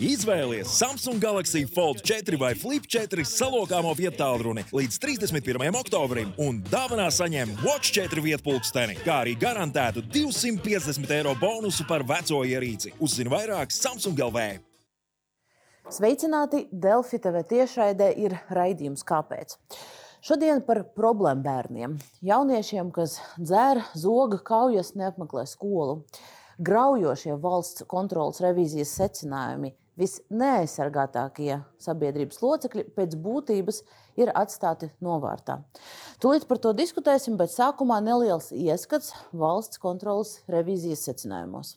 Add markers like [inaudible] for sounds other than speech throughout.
Izvēlies Samsung Galaxy Fold 4 vai Flip 4 salokāmo vietālruni līdz 31. oktobrim un dāvanā saņem Watch 4 vietpulksteni, kā arī garantētu 250 eiro bonusu par veco ierīci. Uzzini vairāk Samsung LV. Sveicināti! Delfi TV tiešraidē ir raidījums Kāpēc? Šodien par problēmu bērniem. Jauniešiem, kas dzer, zoga, kaujas, neapmeklē skolu. Graujošie valsts kontrolas revīzijas secinājumi visneaizsargātākie sabiedrības locekļi pēc būtības ir atstāti novārtā. Tūlīt par to diskutēsim, bet sākumā neliels ieskats valsts kontrolas revīzijas secinājumos.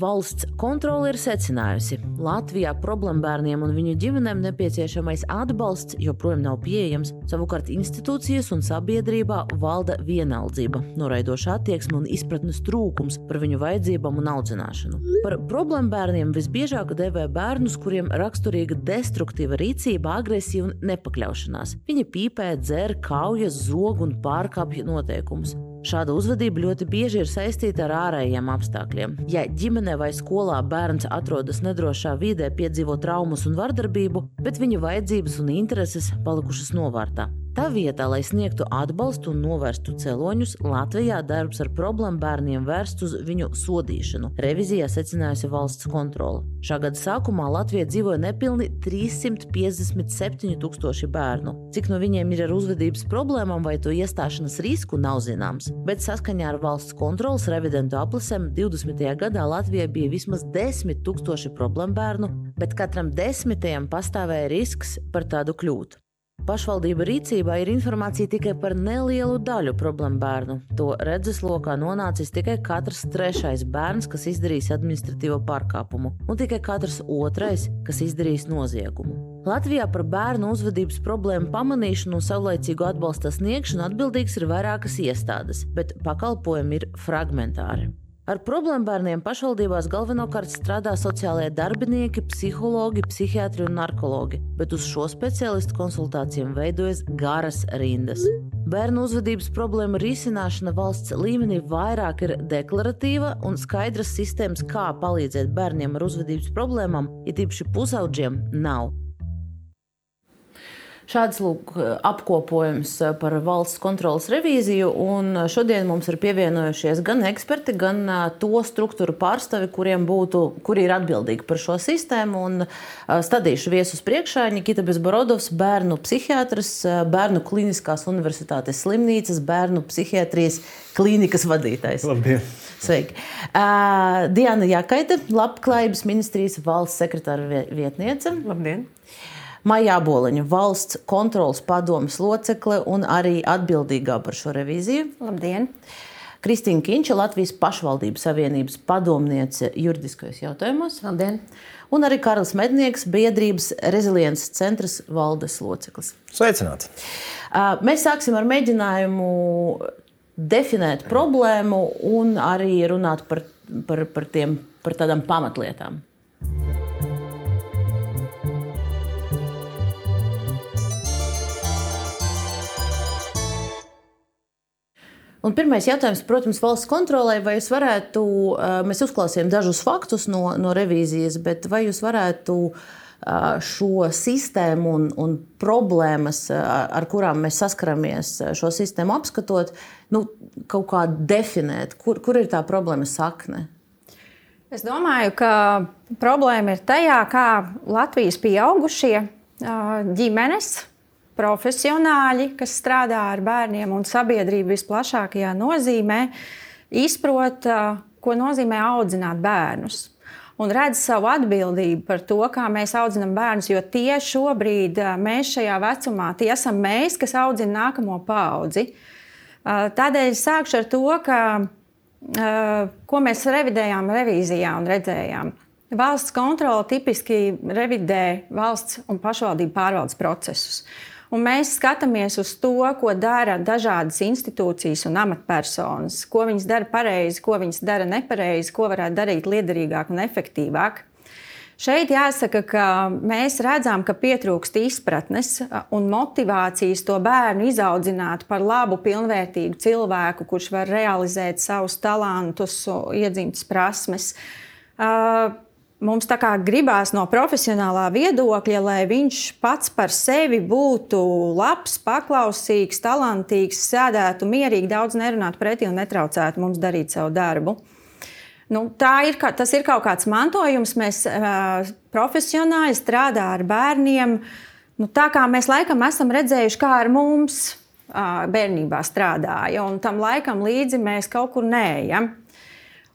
Valsts kontrole ir secinājusi, ka Latvijā problēmbērniem un viņu ģimenēm nepieciešamais atbalsts joprojām nav pieejams. Savukārt institūcijas un sabiedrībā valda vienaldzība, noraidoša attieksme un izpratnes trūkums par viņu vajadzībām un audzināšanu. Par problēmbērniem visbiežāk devē bērnus, kuriem raksturīga destruktīva rīcība, agresija un nepakļaušanās. Viņi pīpē, dzer, kaujas, zog un pārkāpj noteikumus. Šāda uzvedība ļoti bieži ir saistīta ar ārējiem apstākļiem. Ja ģimenē vai skolā bērns atrodas nedrošā vidē, piedzīvo traumas un vardarbību, bet viņa vajadzības un intereses palikušas novārtā. Tā vietā, lai sniegtu atbalstu un novērstu celoņus, Latvijā darbs ar problēmu bērniem vērsts uz viņu sodīšanu. Revizijā secinājusi valsts kontrole. Šā gada sākumā Latvijā dzīvoja nepilni 357 tūkstoši bērnu. Cik no viņiem ir ar uzvedības problēmām vai to iestāšanas risku, nav zināms. Bet saskaņā ar valsts kontrolas revidentu aplisēm 20. gadā Latvijā bija vismaz 10 tūkstoši problēmu bērnu, bet katram desmitajam pastāvēja risks par tādu kļūt. Pašvaldība rīcībā ir informācija tikai par nelielu daļu problēmu bērnu. To redzeslokā nonācis tikai katrs trešais bērns, kas izdarījis administratīvo pārkāpumu, un tikai katrs otrais, kas izdarījis noziegumu. Latvijā par bērnu uzvedības problēmu pamanīšanu un saulaicīgu atbalsta sniegšanu atbildīgas ir vairākas iestādes, bet pakalpojumi ir fragmentāri. Ar problēmu bērniem pašvaldībās galvenokārt strādā sociālajie darbinieki, psihologi, psihiatri un narkologi, bet uz šo speciālistu konsultācijām veidojas garas rindas. Bērnu uzvedības problēmu risināšana valsts līmenī vairāk ir deklaratīva un skaidras sistēmas, kā palīdzēt bērniem ar uzvedības problēmām, ja tīpaši pusaudžiem nav. Šāds lūk, apkopojums par valsts kontrolas revīziju. Šodien mums ir pievienojušies gan eksperti, gan to struktūru pārstāvi, kuriem būtu, kuri ir atbildīgi par šo sistēmu. Un stādīšu viesus priekšā Nikita Bezborodovs, bērnu psihiatrs, bērnu kliniskās universitātes slimnīcas, bērnu psihiatrijas klīnikas vadītājs. Labdien! Sveiki! Uh, Diana Jakaita, Labklājības ministrijas valsts sekretāra vietniece. Labdien! Maijā Boliņa, valsts kontrolas padomas locekle un arī atbildīgā par šo revīziju. Labdien! Kristīna Kinča, Latvijas pašvaldības savienības padomniece juridiskajos jautājumos. Labdien! Un arī Karls Mednieks, biedrības reziliences centras valdes loceklis. Sveicināti! Mēs sāksim ar mēģinājumu definēt problēmu un arī runāt par, par, par, tiem, par tādām pamatlietām. Un pirmais jautājums, protams, valsts kontrolē, vai jūs varētu, mēs uzklausījām dažus faktus no, no revīzijas, bet vai jūs varētu šo sistēmu un, un problēmas, ar kurām mēs saskaramies, šo sistēmu apskatot, nu, kaut kā definēt, kur, kur ir tā problēma sakne? Es domāju, ka problēma ir tajā, kā Latvijas pieaugušie ģimenes profesionāļi, kas strādā ar bērniem un sabiedrību visplašākajā nozīmē, izprot, ko nozīmē audzināt bērnus. Un redz savu atbildību par to, kā mēs audzinām bērnus, jo tie šobrīd, mēs šajā vecumā, tie esam mēs, kas audzina nākamo paudzi. Tādēļ sākšu ar to, ka, ko mēs revidējām revīzijā un redzējām. Valsts kontrole tipiski revidē valsts un pašvaldību pārvaldes procesus. Un mēs skatāmies uz to, ko dara dažādas institūcijas un amatpersonas, ko viņas dara pareizi, ko viņas dara nepareizi, ko varētu darīt liederīgāk un efektīvāk. Šeit jāsaka, ka mēs redzam, ka pietrūkst izpratnes un motivācijas to bērnu izaudzināt par labu, pilnvērtīgu cilvēku, kurš var realizēt savus talantus, iedzimtas prasmes. Uh, mums tā kā gribās no profesionālā viedokļa, lai viņš pats par sevi būtu labs, paklausīgs, talantīgs, sēdētu mierīgi, daudz nerunātu pretī un netraucētu mums darīt savu darbu. Nu, ir, tas ir kaut kāds mantojums. Mēs uh, profesionāli strādājam ar bērniem. Nu, tā kā mēs laikam esam redzējuši, kā ar mums uh, bērnībā strādāja, un tam laikam līdzi mēs kaut kur neejam.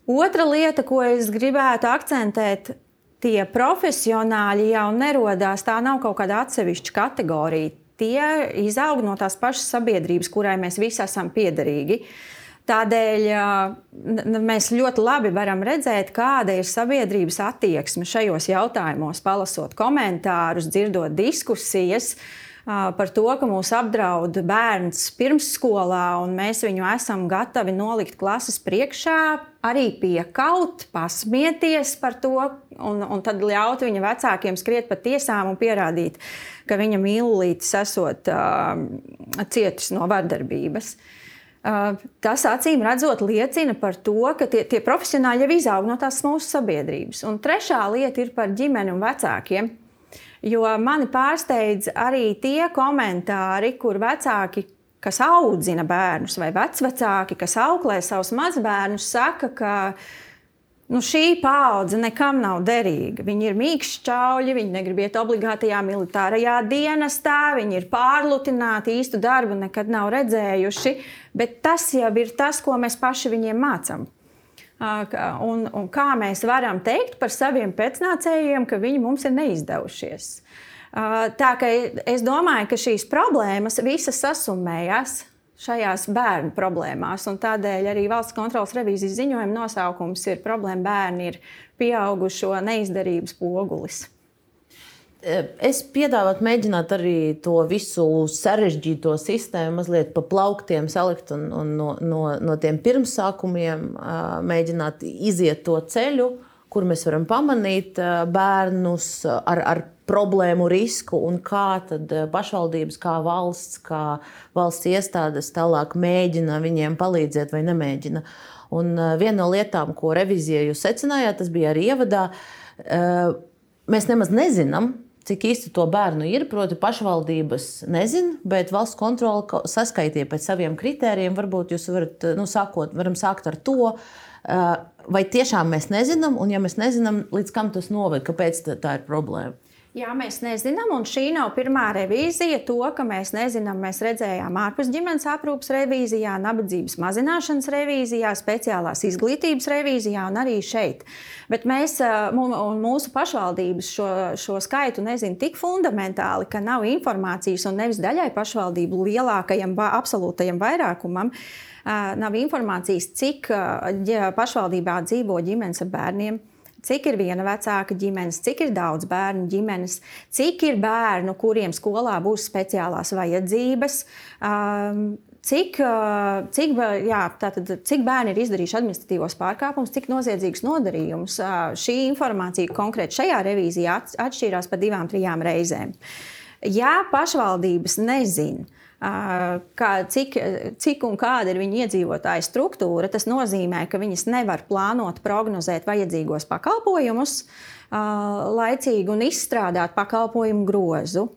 Otra lieta, ko es gribētu akcentēt, tie profesionāļi jau nerodās. Tā nav kaut kāda atsevišķa kategorija. Tie izaug no tās pašas sabiedrības, kurai mēs visi esam piederīgi. Tādēļ mēs ļoti labi varam redzēt, kāda ir sabiedrības attieksme šajos jautājumos, palasot komentārus, dzirdot diskusijas. Uh, par to, ka mūs apdraud bērns pirmsskolā, un mēs viņu esam gatavi nolikt klases priekšā, arī piekaut, pasmieties par to, un, un tad ļaut viņa vecākiem skriet pa tiesām un pierādīt, ka viņa mīlītis esot uh, cietis no vardarbības. Uh, tas acīm redzot, liecina par to, ka tie, tie profesionāļi jau izaug no tās mūsu sabiedrības. Un trešā lieta ir par ģimeni un vecākiem. Jo mani pārsteidz arī tie komentāri, kur vecāki, kas audzina bērnus, vai vecvecāki, kas auklē savus mazbērnus, saka, ka nu, šī paudze nekam nav derīga. Viņi ir mīkšķauļi, viņi negrib iet obligātajā militārajā dienestā, viņi ir pārlutināti, īstu darbu nekad nav redzējuši. Bet tas jau ir tas, ko mēs paši viņiem mācām. Un, un kā mēs varam teikt par saviem pēcnācējiem, ka viņi mums ir neizdevušies. Tā kā es domāju, ka šīs problēmas visas sasumējās šajās bērnu problēmās. Tādēļ arī valsts kontrolas revīzijas ziņojuma nosaukums ir Problēma bērni ir pieaugušo neizdarības pogulis. Es piedāvātu mēģināt arī to visu sarežģīto sistēmu mazliet pa plauktiem salikt un, un no, no, no tiem pirmsākumiem mēģināt iziet to ceļu, kur mēs varam pamanīt bērnus ar, ar problēmu risku un kā tad pašvaldības, kā valsts, kā valsts iestādes tālāk mēģina viņiem palīdzēt vai nemēģina. Un viena no lietām, ko revizija jūs secinājāt, tas bija arī ievadā. Mēs nemaz nezinām, cik īsti to bērnu ir. Proti, pašvaldības nezina, bet valsts kontrole saskaitīja pēc saviem kritērijiem. Varbūt jūs varat, nu, sākot, varam sākt ar to, vai tiešām mēs nezinām, un ja mēs nezinām, līdz kam tas noved, kāpēc tā ir problēma. Jā, mēs nezinām, un šī nav pirmā revīzija. To, ka mēs nezinām, mēs redzējām ārpus ģimenes aprūpas revīzijā, nabadzības mazināšanas revīzijā, speciālās izglītības revīzijā un arī šeit. Bet mēs mūsu pašvaldības šo, šo skaitu nezina tik fundamentāli, ka nav informācijas un nevis daļai pašvaldību lielākajam, absolūtajam vairākumam. Nav informācijas, cik pašvaldībā dzīvo ģimenes ar bērniem cik ir viena vecāka ģimenes, cik ir daudz bērnu ģimenes, cik ir bērnu, kuriem skolā būs speciālās vajadzības. Um, Cik, uh, cik, jā, tātad, cik bērni ir izdarījuši administratīvos pārkāpumus, cik noziedzīgus nodarījumus. Uh, šī informācija konkrēti šajā revīzijā atšķīrās pa divām, trijām reizēm. Ja pašvaldības nezina, kā, cik, cik un kāda ir viņa iedzīvotāja struktūra, tas nozīmē, ka viņas nevar plānot, prognozēt vajadzīgos pakalpojumus laicīgi un izstrādāt pakalpojumu grozu.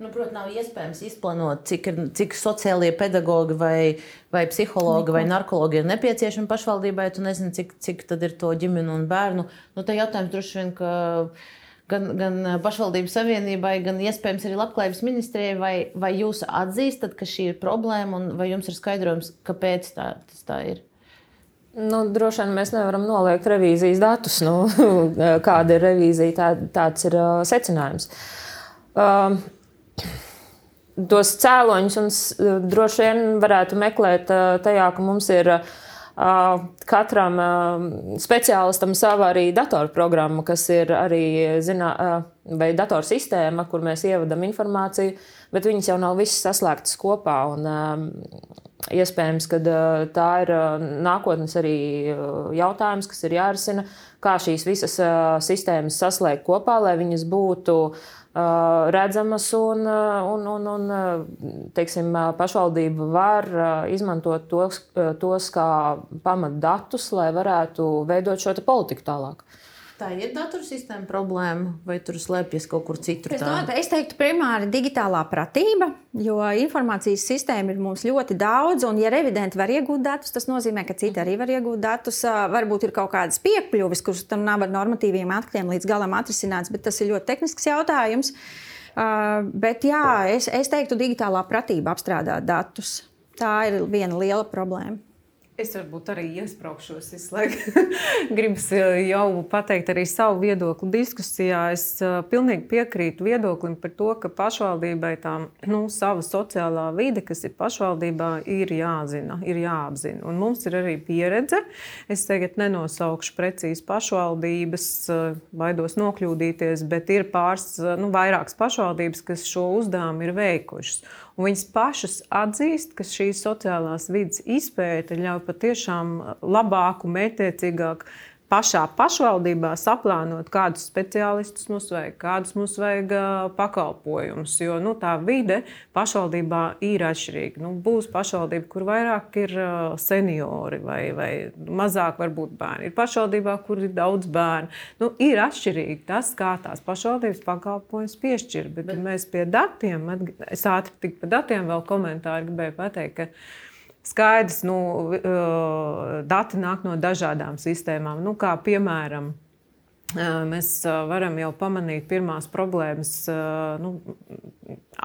Nu, Protams, nav iespējams izplānot, cik, cik sociālie pedagogi vai, vai psihologi Neko. vai narkologi ir nepieciešami pašvaldībai. Tu nezini, cik, cik tad ir to ģimenu un bērnu. Nu, tā jautājums droši vien, ka gan, gan pašvaldības savienībai, gan iespējams arī labklājības ministrijai, vai, vai jūs atzīstat, ka šī ir problēma, un vai jums ir skaidrojums, kāpēc tā, tas tā ir? Nu, droši vien mēs nevaram noliegt revīzijas datus. Nu, [laughs] kāda ir revīzija, tā, tāds ir uh, secinājums. Uh, tos cēloņus uh, droši vien varētu meklēt uh, tajā, ka mums ir uh, Katram speciālistam sava arī datorprogramma, kas ir arī zinā, vai datorsistēma, kur mēs ievadam informāciju, bet viņas jau nav visas saslēgtas kopā. Un, iespējams, ka tā ir nākotnes arī jautājums, kas ir jārisina, kā šīs visas sistēmas saslēgt kopā, lai viņas būtu uh, redzamas, un, un, un, un teiksim, pašvaldība var izmantot tos, tos kā pamatdatus, lai varētu veidot šo politiku tālāk. Tā ir datorsistēma problēma, vai tur slēpjas kaut kur citur? Es, domāju, es teiktu, primāri digitālā pratība, jo informācijas sistēma ir mums ļoti daudz, un, ja revidenti var iegūt datus, tas nozīmē, ka citi arī var iegūt datus. Varbūt ir kaut kādas piekļuves, kuras tam nav ar normatīviem aktiem līdz galam atrisināts, bet tas ir ļoti tehnisks jautājums. Bet jā, es, es teiktu, digitālā pratība apstrādāt datus. Tā ir viena liela problēma. Es varbūt arī iesprāgšos izslēgt. [laughs] Gribu eh, jau pateikt arī savu viedokli diskusijā. Es uh, pilnīgi piekrītu viedoklim par to, ka pašvaldībai tā nu, sava sociālā vide, kas ir pašvaldībā, ir jāzina, ir jāapzina. Un mums ir arī pieredze. Es tagad nenosaukšu precīzi pašvaldības, uh, baidos nokļūdīties, bet ir pāris, nu, vairākas pašvaldības, kas šo uzdevumu ir veikušas. Viņas pašas atzīst, ka šīs sociālās vidas izpēte ļauj patiešām labāku, mērķiecīgāku pašā pašvaldībā saplānot, kādus speciālistus mums vajag, kādus mums vajag pakalpojumus. Jo nu, tā vide pašvaldībā ir atšķirīga. Nu, būs pašvaldība, kur vairāk ir seniori vai, vai mazāk varbūt bērni. Ir pašvaldībā, kur ir daudz bērnu. Nu, ir atšķirīgi tas, kā tās pašvaldības pakalpojumus piešķir. Bet, Bet mēs pie datiem, es ātri tik par datiem vēl komentāru gribēju pateikt. Skaidrs, nu, dati nāk no dažādām sistēmām. Nu, kā piemēram, mēs varam jau pamanīt pirmās problēmas nu,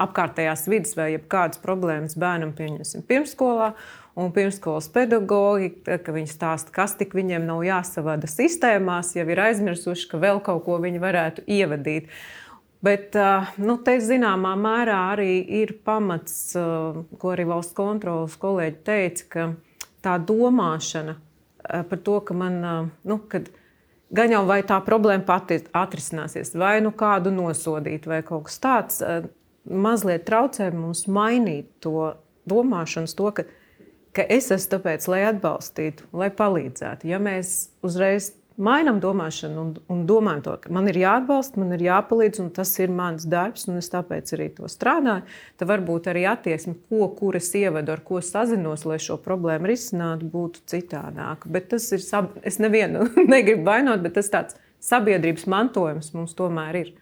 apkārtējās vidas vai kādas problēmas bērnam pieņemsim pirmsskolā. Un pirmsskolas pedagogi, ka viņi stāsta, kas tik viņiem nav jāsavada sistēmās, jau ir aizmirsuši, ka vēl kaut ko viņi varētu ievadīt. Uh, Bet nu, te zināmā mērā arī ir pamats, ko arī valsts kontrolas kolēģi teica, ka tā domāšana par to, ka man, nu, gan jau vai tā problēma pati atrisināsies, vai nu kādu nosodīt, vai kaut kas tāds, mazliet traucē mums mainīt to domāšanu, to, ka, ka es esmu tāpēc, lai atbalstītu, lai palīdzētu. Ja mēs uzreiz mainām domāšanu un, un domājam to, ka man ir jāatbalsta, man ir jāpalīdz, un tas ir mans darbs, un es tāpēc arī to strādāju. Tad varbūt arī attieksme, ko kuras ievedu, ar ko sazinos, lai šo problēmu risinātu, būtu citādāka. Bet tas ir, es nevienu [laughs] negribu vainot, bet tas tāds sabiedrības mantojums mums tomēr ir.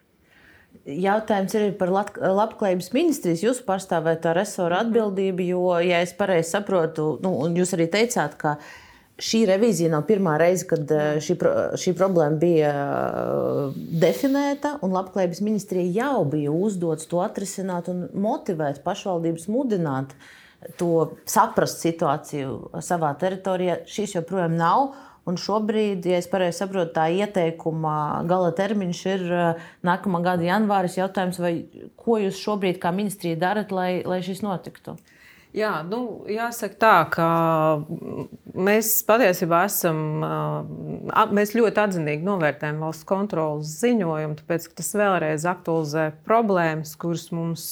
Jautājums ir par labklājības ministrijas jūsu pārstāvētā resora atbildību, jo, ja es pareizi saprotu, nu, un jūs arī teicāt, ka uh, Šī revīzija nav pirmā reize, kad eh, šī, šī problēma bija eh, definēta, Labklājības ministrija jau bija uzdots to atrisināt un motivēt pašvaldības, mudināt to saprast situāciju savā teritorijā. Šīs joprojām nav. Un šobrīd, ja es pareizi saprotu, tā ieteikuma gala termiņš ir eh, nākamā gada janvāris. Jautājums, vai, ko jūs šobrīd kā ministrija darat, lai, lai šis notiktu? Jā, nu, jāsaka tā, ka mēs patiesībā esam, mēs ļoti atzinīgi novērtējam valsts kontrolas ziņojumu, tāpēc tas vēlreiz aktualizē problēmas, kuras mums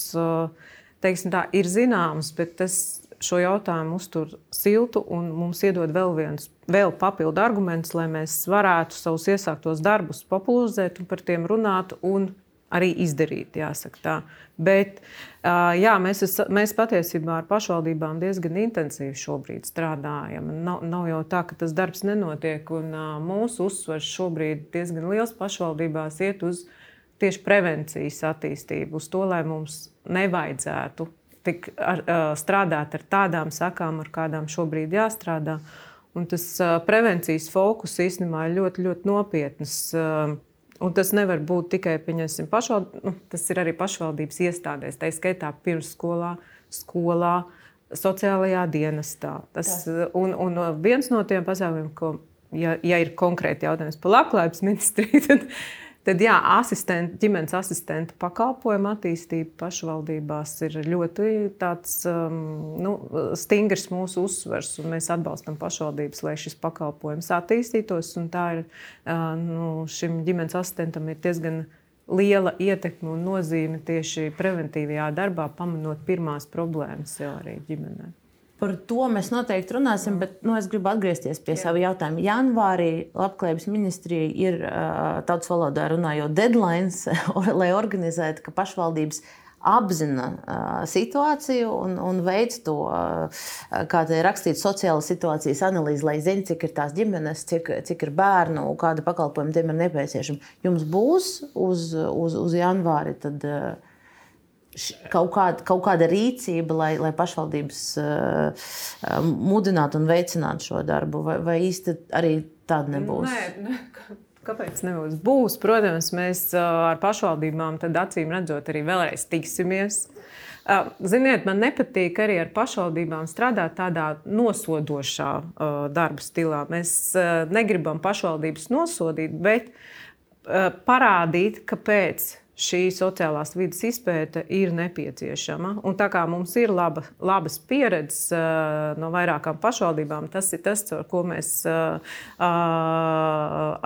teiksim, tā, ir zināmas, bet tas šo jautājumu uztur siltu un mums iedod vēl viens vēl papildu arguments, lai mēs varētu savus iesāktos darbus popularizēt un par tiem runāt un arī izdarīt. Bet jā, mēs, es, mēs patiesībā ar pašvaldībām diezgan intensīvi šobrīd strādājam. Nav, nav jau tā, ka tas darbs nenotiek. Un, mūsu uzsvars šobrīd diezgan liels pašvaldībās iet uz tieši prevencijas attīstību, uz to, lai mums nevajadzētu tik ar, strādāt ar tādām sakām, ar kādām šobrīd jāstrādā. Un tas prevencijas fokus īstenībā ir ļoti, ļoti nopietns. Un tas nevar būt tikai pašvald... nu, tas ir arī pašvaldības iestādēs, tā skaitā pirmsskolā, skolā, sociālajā dienestā. Tas, un, un viens no tiem pasākumiem, ko, ja, ja ir konkrēti jautājums par labklājības ministriju, [laughs] tad Tad, jā, asistent, ģimenes asistenta pakalpojuma attīstība pašvaldībās ir ļoti tāds, um, nu, stingrs mūsu uzsvers. Mēs atbalstam pašvaldības, lai šis pakalpojums attīstītos. Tā ir uh, nu, šim ģimenes asistentam ir diezgan liela ietekme un nozīme tieši preventīvajā darbā, pamanot pirmās problēmas jau arī ģimenei. Par to mēs noteikti runāsim, bet nu, es gribu atgriezties pie sava jautājuma. Janvārī Labklājības ministrijai ir tautas valodā runājot deadlines, [laughs] lai organizētu, ka pašvaldības apzina uh, situāciju un, un veids to, uh, kā te ir rakstīts, sociālas situācijas analīzi, lai zinātu, cik ir tās ģimenes, cik, cik ir bērnu, kāda pakalpojuma tiem ir nepieciešama. Jums būs uz, uz, uz janvāri. Tad, uh, kaut kāda, kaut kāda rīcība, lai, lai pašvaldības uh, mudinātu un veicinātu šo darbu, vai, vai īsti arī tāda nebūs? Nē, ne, kāpēc nebūs? Būs, protams, mēs ar pašvaldībām acīm redzot arī vēlreiz tiksimies. Ziniet, man nepatīk arī ar pašvaldībām strādāt tādā nosodošā darba stilā. Mēs negribam pašvaldības nosodīt, bet parādīt, kāpēc šī sociālās vidas izpēte ir nepieciešama. Un tā kā mums ir laba, labas pieredzes no vairākām pašvaldībām, tas ir tas, ar ko mēs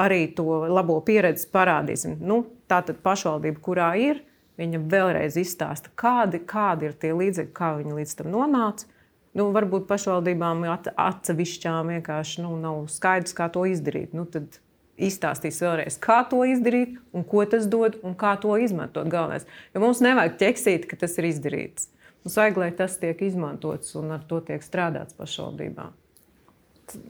arī to labo pieredzi parādīsim. Nu, tā tad pašvaldība, kurā ir, viņa vēlreiz izstāsta, kādi, kādi ir tie līdzekļi, kā viņi līdz tam nonāca. Nu, varbūt pašvaldībām atsevišķām vienkārši nu, nav skaidrs, kā to izdarīt. Nu, tad izstāstīs vēlreiz, kā to izdarīt, un ko tas dod, un kā to izmantot. Galvenais. Jo mums nevajag ķeksīt, ka tas ir izdarīts. Mums vajag, lai tas tiek izmantots un ar to tiek strādāts pašvaldībām.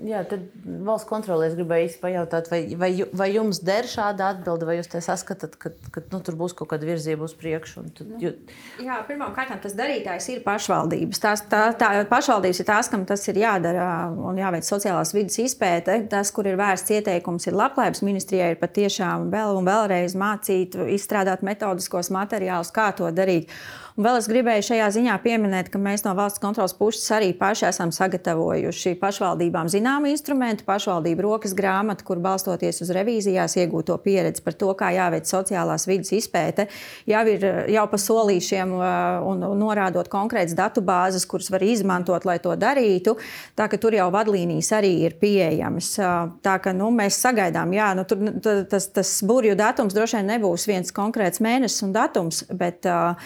Jā, tad valsts kontrolē es gribēju pajautāt, vai, vai, vai jums der šāda atbilde, vai jūs saskatāt, ka, ka nu, tur būs kaut kāda virzība uz priekšu? Tad, nu, Jā, pirmkārt, tas darītājs ir pašvaldības. Tās, tā, tā, pašvaldības ir tās, kam tas ir jādara un jāveic sociālās vidas izpēte. Tas, kur ir vērsts ieteikums, ir labklājības ministrijai, ir patiešām vēl un vēlreiz mācīt, izstrādāt metodiskos materiālus, kā to darīt. Un vēl es gribēju šajā ziņā pieminēt, ka mēs no valsts kontrolas puses arī paši esam sagatavojuši pašvaldībām zināmu instrumentu, pašvaldību rokas grāmatu, kur balstoties uz revīzijās iegūto pieredzi par to, kā jāveic sociālās vidas izpēte, jau ir jau pa solīšiem uh, un, norādot konkrētas datu bāzes, kuras var izmantot, lai to darītu. Tā ka tur jau vadlīnijas arī ir pieejamas. Uh, tā ka nu, mēs sagaidām, jā, nu, tur, tas, tas burbuļu datums droši vien nebūs viens konkrēts mēnesis un datums. Bet, uh,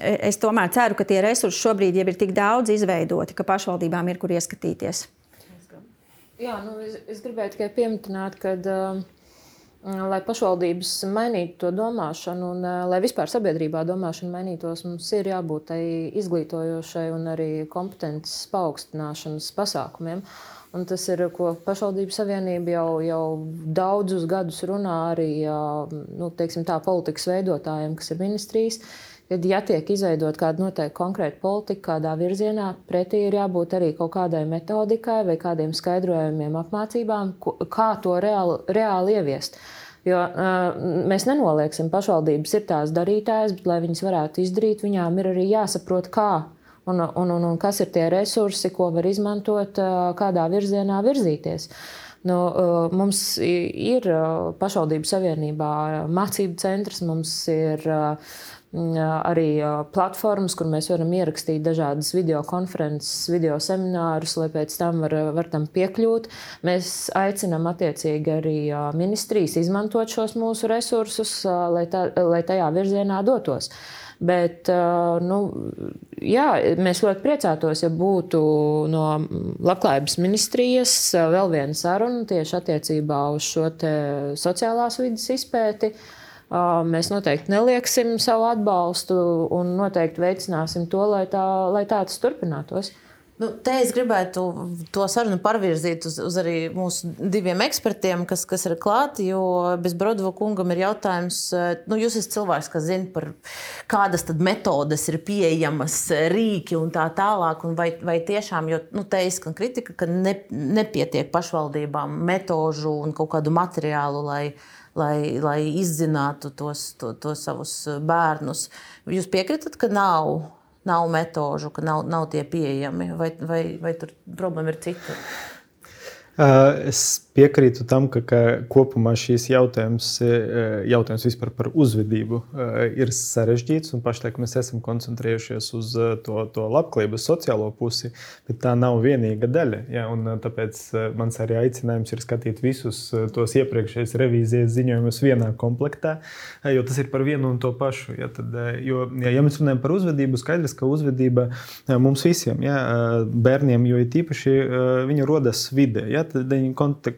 es tomēr ceru, ka tie resursi šobrīd ir tik daudz izveidoti, ka pašvaldībām ir kur ieskatīties. Jā, nu, es, es gribēju tikai pieminēt, ka. Uh, lai pašvaldības mainītu to domāšanu, un uh, lai vispār sabiedrībā domāšana mainītos, mums ir jābūt tai izglītojošai un arī kompetences paaugstināšanas pasākumiem. Un tas ir, ko pašvaldību savienība jau, jau daudzus gadus runā arī nu, teiksim, tā, politikas veidotājiem, kas ir ministrijas. Uh, Kad ja tiek izveidot kāda noteikta konkrēta politika, kādā virzienā, pretī ir jābūt arī kaut kādai metodikai vai kādiem skaidrojumiem, apmācībām, kā to reāli, reāli ieviest. Jo uh, mēs nenolieksim, pašvaldības ir tās darītājas, bet, lai viņas varētu izdarīt, viņām ir arī jāsaprot, kā un, un, un, un kas ir tie resursi, ko var izmantot, uh, kādā virzienā virzīties. Nu, uh, mums ir pašvaldību savienībā mācību centrs, mums ir uh, arī platformas, kur mēs varam ierakstīt dažādas video konferences, video seminārus, lai pēc tam var, var tam piekļūt. Mēs aicinām attiecīgi arī ministrijas izmantot šos mūsu resursus, lai, tā, lai tajā virzienā dotos. Bet nu, jā, mēs ļoti priecātos, ja būtu no Labklājības ministrijas vēl viena saruna tieši attiecībā uz šo sociālās vidas izpēti. Uh, Mēs noteikti nelieksim savu atbalstu un noteikti veicināsim to, lai tā, lai tā tas turpinātos. Nu, te es gribētu to sarunu pārvirzīt uz, uz arī mūsu diviem ekspertiem, kas, kas ir klāti. Jo bez Brodova kungam ir jautājums, nu, jūs esat cilvēks, kas zina, par kādas metodes ir pieejamas, rīki un tā tālāk. Un vai, vai tiešām, jo nu, te izskan kritika, ka ne, nepietiek pašvaldībām metožu un kaut kādu materiālu, lai lai, lai izzinātu tos, to, tos savus bērnus. Jūs piekritat, ka nav, nav metožu, ka nav, nav tie pieejami, vai, vai, vai tur problēma ir cita? Uh, es piekrītu tam, ka, ka kopumā šīs jautājums, e, jautājums vispār par uzvedību e, ir sarežģīts. Pašlaik mēs esam koncentrējušies uz e, to, to labklājības sociālo pusi, bet tā nav vienīga daļa. Ja, tāpēc mans arī aicinājums ir skatīt visus tos iepriekšējos revīzijas ziņojumus vienā komplektā, jo tas ir par vienu un to pašu. Ja, tad, jo, ja, ja mēs runājam par uzvedību, skaidrs, ka uzvedība mums visiem, ja, bērniem, jo īpaši viņi rodas vidē. Ja, tad viņi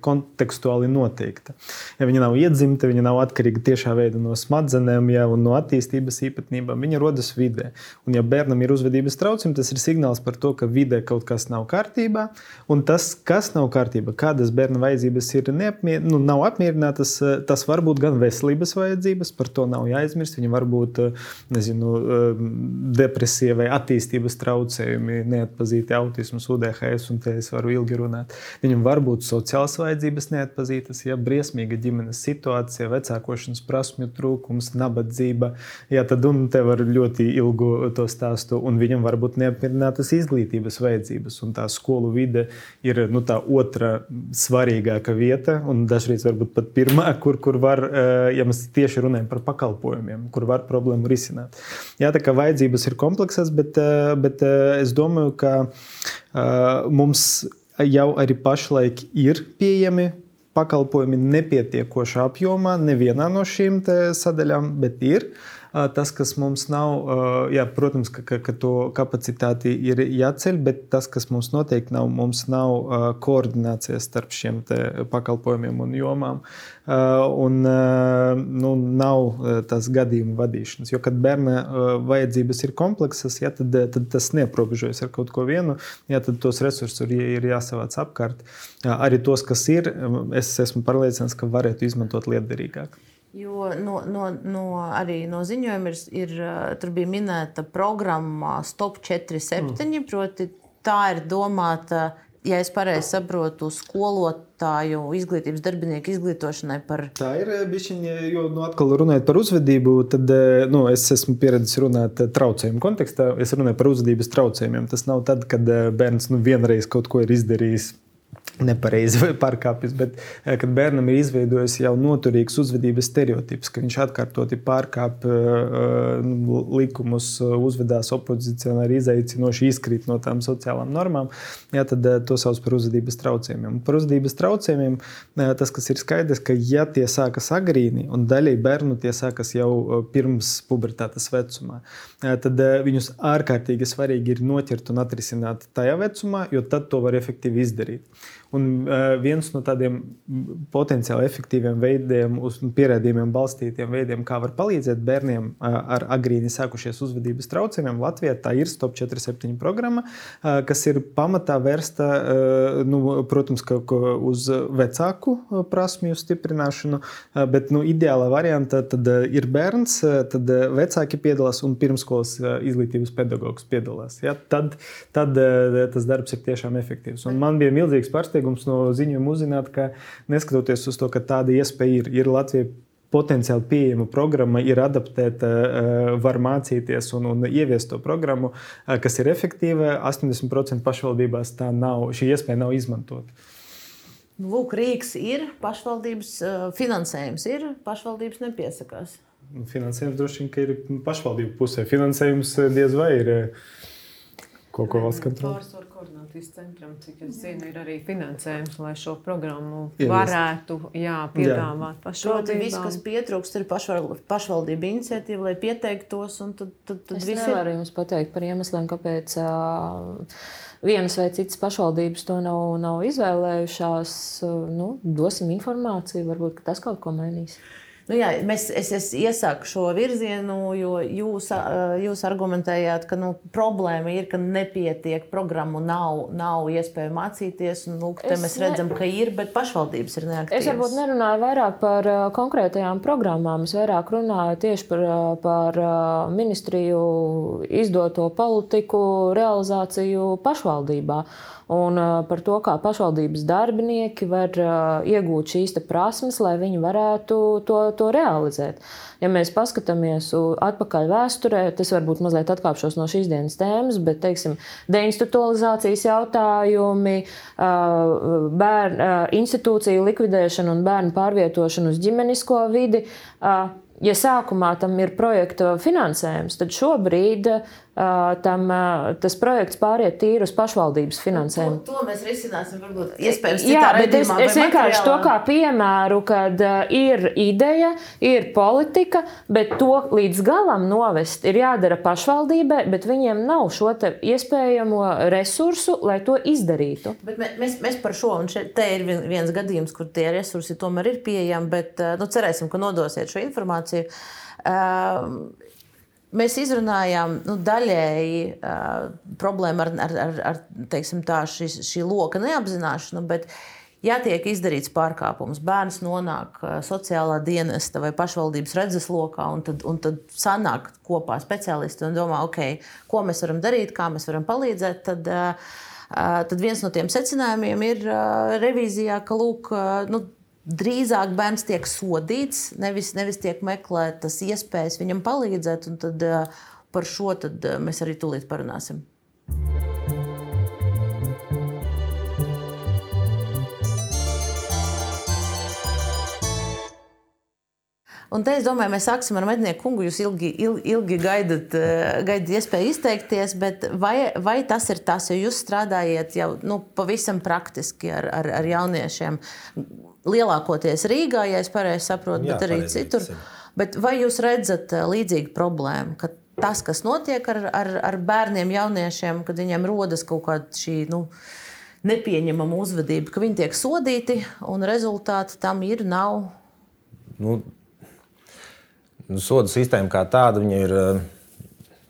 kontekstuāli noteikta. Ja viņa nav iedzimta, viņa nav atkarīga tiešā veidā no smadzenēm ja, un no attīstības īpatnībām. Viņa rodas vidē. Un, ja bērnam ir uzvedības traucējumi, tas ir signāls par to, ka vidē kaut kas nav kārtībā. Un tas, kas nav kārtībā, kādas bērna vajadzības ir neapmier, nu, nav apmierinātas, tas var būt gan veselības vajadzības, par to nav jāaizmirst. Viņa var būt nezinu, depresija vai attīstības traucējumi, neatpazīti autisms, UDHS, un te es varu ilgi runāt. Viņam var būt sociāls vajadzības neatpazītas, ja briesmīga ģimenes situācija, vecākošanas prasmju trūkums, nabadzība. Jā, tad un te var ļoti ilgu to stāstu, un viņam var būt neapmierinātas izglītības vajadzības. Un tā skolu vide ir nu, tā otra svarīgākā vieta, un dažreiz varbūt pat pirmā, kur, kur var, eh, ja mēs tieši runājam par pakalpojumiem, kur var problēmu risināt. Jā, tā kā vajadzības ir kompleksas, bet, eh, bet eh, es domāju, ka mums jau arī pašlaik ir pieejami pakalpojumi nepietiekošā apjomā, nevienā no šīm sadaļām, bet ir. Tas, kas mums nav, jā, protams, ka, ka, ka to kapacitāti ir jāceļ, bet tas, kas mums noteikti nav, mums nav koordinācijas starp šiem pakalpojumiem un jomām. Un nu, nav tas gadījumu vadīšanas. Jo, kad bērna vajadzības ir kompleksas, jā, tad, tad tas neaprobežojas ar kaut ko vienu. Jā, tad tos resursus ir jāsavāc apkārt. Arī tos, kas ir, es esmu pārliecināts, ka varētu izmantot lietderīgāk. Jo no, no, no, arī no ziņojuma ir, ir tur bija minēta programma Stop 47. Mm. Proti, tā ir domāta, ja es pareizi saprotu, skolotāju izglītības darbinieku izglītošanai par. Tā ir bišķiņa, jo nu, atkal runājot par uzvedību, tad nu, es esmu pieredzējis runāt traucējumu kontekstā. Es runāju par uzvedības traucējumiem. Tas nav tad, kad bērns nu, vienreiz kaut ko ir izdarījis nepareizi vai pārkāpjas, bet eh, kad bērnam ir izveidojis jau noturīgs uzvedības stereotips, ka viņš atkārtoti pārkāpj uh, likumus, uzvedās opozicionāri, izaicinoši izkrīt no tām sociālām normām, jā, tad to sauc par uzvedības traucējumiem. Par uzvedības traucējumiem tas, kas ir skaidrs, ka ja tie sākas agrīni un daļai bērnu tie sākas jau pirms pubertātes vecumā, tad viņus ārkārtīgi svarīgi ir noķert un atrisināt tajā vecumā, jo tad to var efektīvi izdarīt. Un viens no tādiem potenciāli efektīviem veidiem, uz pierādījumiem balstītiem veidiem, kā var palīdzēt bērniem ar agrīni sākušies uzvedības traucējumiem, Latvijā tā ir Stop 47 programma, kas ir pamatā vērsta, nu, protams, uz vecāku prasmju stiprināšanu, bet nu, ideālā variantā tad ir bērns, tad vecāki piedalās un pirmskolas izglītības pedagogs piedalās. Ja? Tad, tad tas darbs ir tiešām efektīvs. Un man bija milzīgs pārsteigums pārsteigums no ziņojuma uzzināt, ka neskatoties uz to, ka tāda iespēja ir, ir Latvijai potenciāli pieejama programma, ir adaptēta, eh, var mācīties un, un ieviest to programmu, eh, kas ir efektīva. 80% pašvaldībās tā nav, šī iespēja nav izmantota. Lūk, Rīgas ir pašvaldības eh, finansējums, ir pašvaldības nepiesakās. Finansējums droši vien ir pašvaldību pusē. Finansējums diez vai ir kaut ko valsts kontrolē koordinācijas centram, cik es zinu, ir arī finansējums, lai šo programmu Ievies. varētu jā, piedāvāt pašvaldībām. Viss, kas pietrūkst, ir pašvaldība iniciatīva, lai pieteiktos. Tad, tad, tad es nevaru ir... jums pateikt par iemesliem, kāpēc uh, vienas vai citas pašvaldības to nav, nav izvēlējušās. Nu, dosim informāciju, varbūt tas kaut ko mainīs. Nu, jā, mēs, es, es iesaku šo virzienu, jo jūs, jūs argumentējāt, ka nu, problēma ir, ka nepietiek programmu, nav, nav iespēja mācīties. Un, lūk, es mēs redzam, ne... ka ir, bet pašvaldības ir neaktīvas. Es varbūt nerunāju vairāk par konkrētajām programmām. Es vairāk runāju tieši par, par ministriju izdoto politiku realizāciju pašvaldībā un par to, kā pašvaldības darbinieki var iegūt šīs prasmes, lai viņi varētu to, to realizēt. Ja mēs paskatāmies atpakaļ vēsturē, tas varbūt mazliet atkāpšos no šīs dienas tēmas, bet teiksim, deinstitucionalizācijas jautājumi, bērnu institūciju likvidēšana un bērnu pārvietošana uz ģimenisko vidi ja sākumā tam ir projekta finansējums, tad šobrīd tam, tas projekts pāriet tīri uz pašvaldības finansējumu. To, to mēs risināsim, varbūt iespējams. Jā, bet es, es vienkārši to kā piemēru, kad ir ideja, ir politika, bet to līdz galam novest ir jādara pašvaldībai, bet viņiem nav šo iespējamo resursu, lai to izdarītu. Bet mēs, mēs par šo, un šeit ir viens gadījums, kur tie resursi tomēr ir pieejami, bet nu, cerēsim, ka nodosiet šo informāciju. Uh, Mēs izrunājām nu, daļēji uh, problēmu ar, ar, ar, ar teiksim, tā, šis, šī loka neapzināšanu, bet, ja tiek izdarīts pārkāpums, bērns nonāk sociālā dienesta vai pašvaldības redzeslokā, un tad, un tad sanāk kopā speciālisti un domā, okay, ko mēs varam darīt, kā mēs varam palīdzēt, tad, uh, tad viens no tiem secinājumiem ir uh, revīzijā, ka lūk, uh, nu, drīzāk bērns tiek sodīts, nevis, nevis tiek meklētas iespējas viņam palīdzēt. Tad, uh, par šo tad, uh, mēs arī tūlīt parunāsim. Un te es domāju, mēs sāksim ar mednieku kungu. Jūs ilgi, ilgi, ilgi gaidat, uh, gaidat iespēju izteikties, bet vai, vai tas ir tas, jo jūs strādājat jau nu, pavisam praktiski ar, ar, ar jauniešiem? Lielākoties Rīgā, ja es pareizi saprotu, Jā, bet arī pareizi, citur. Bet vai jūs redzat eh, līdzīgu problēmu, ka tas, kas notiek ar, ar, ar bērniem, jauniešiem, kad viņiem rodas kaut kāda šī nu, nepieņemama uzvedība, ka viņi tiek sodīti un rezultāti tam ir, nav? Nu, nu soda sistēma kā tāda ir.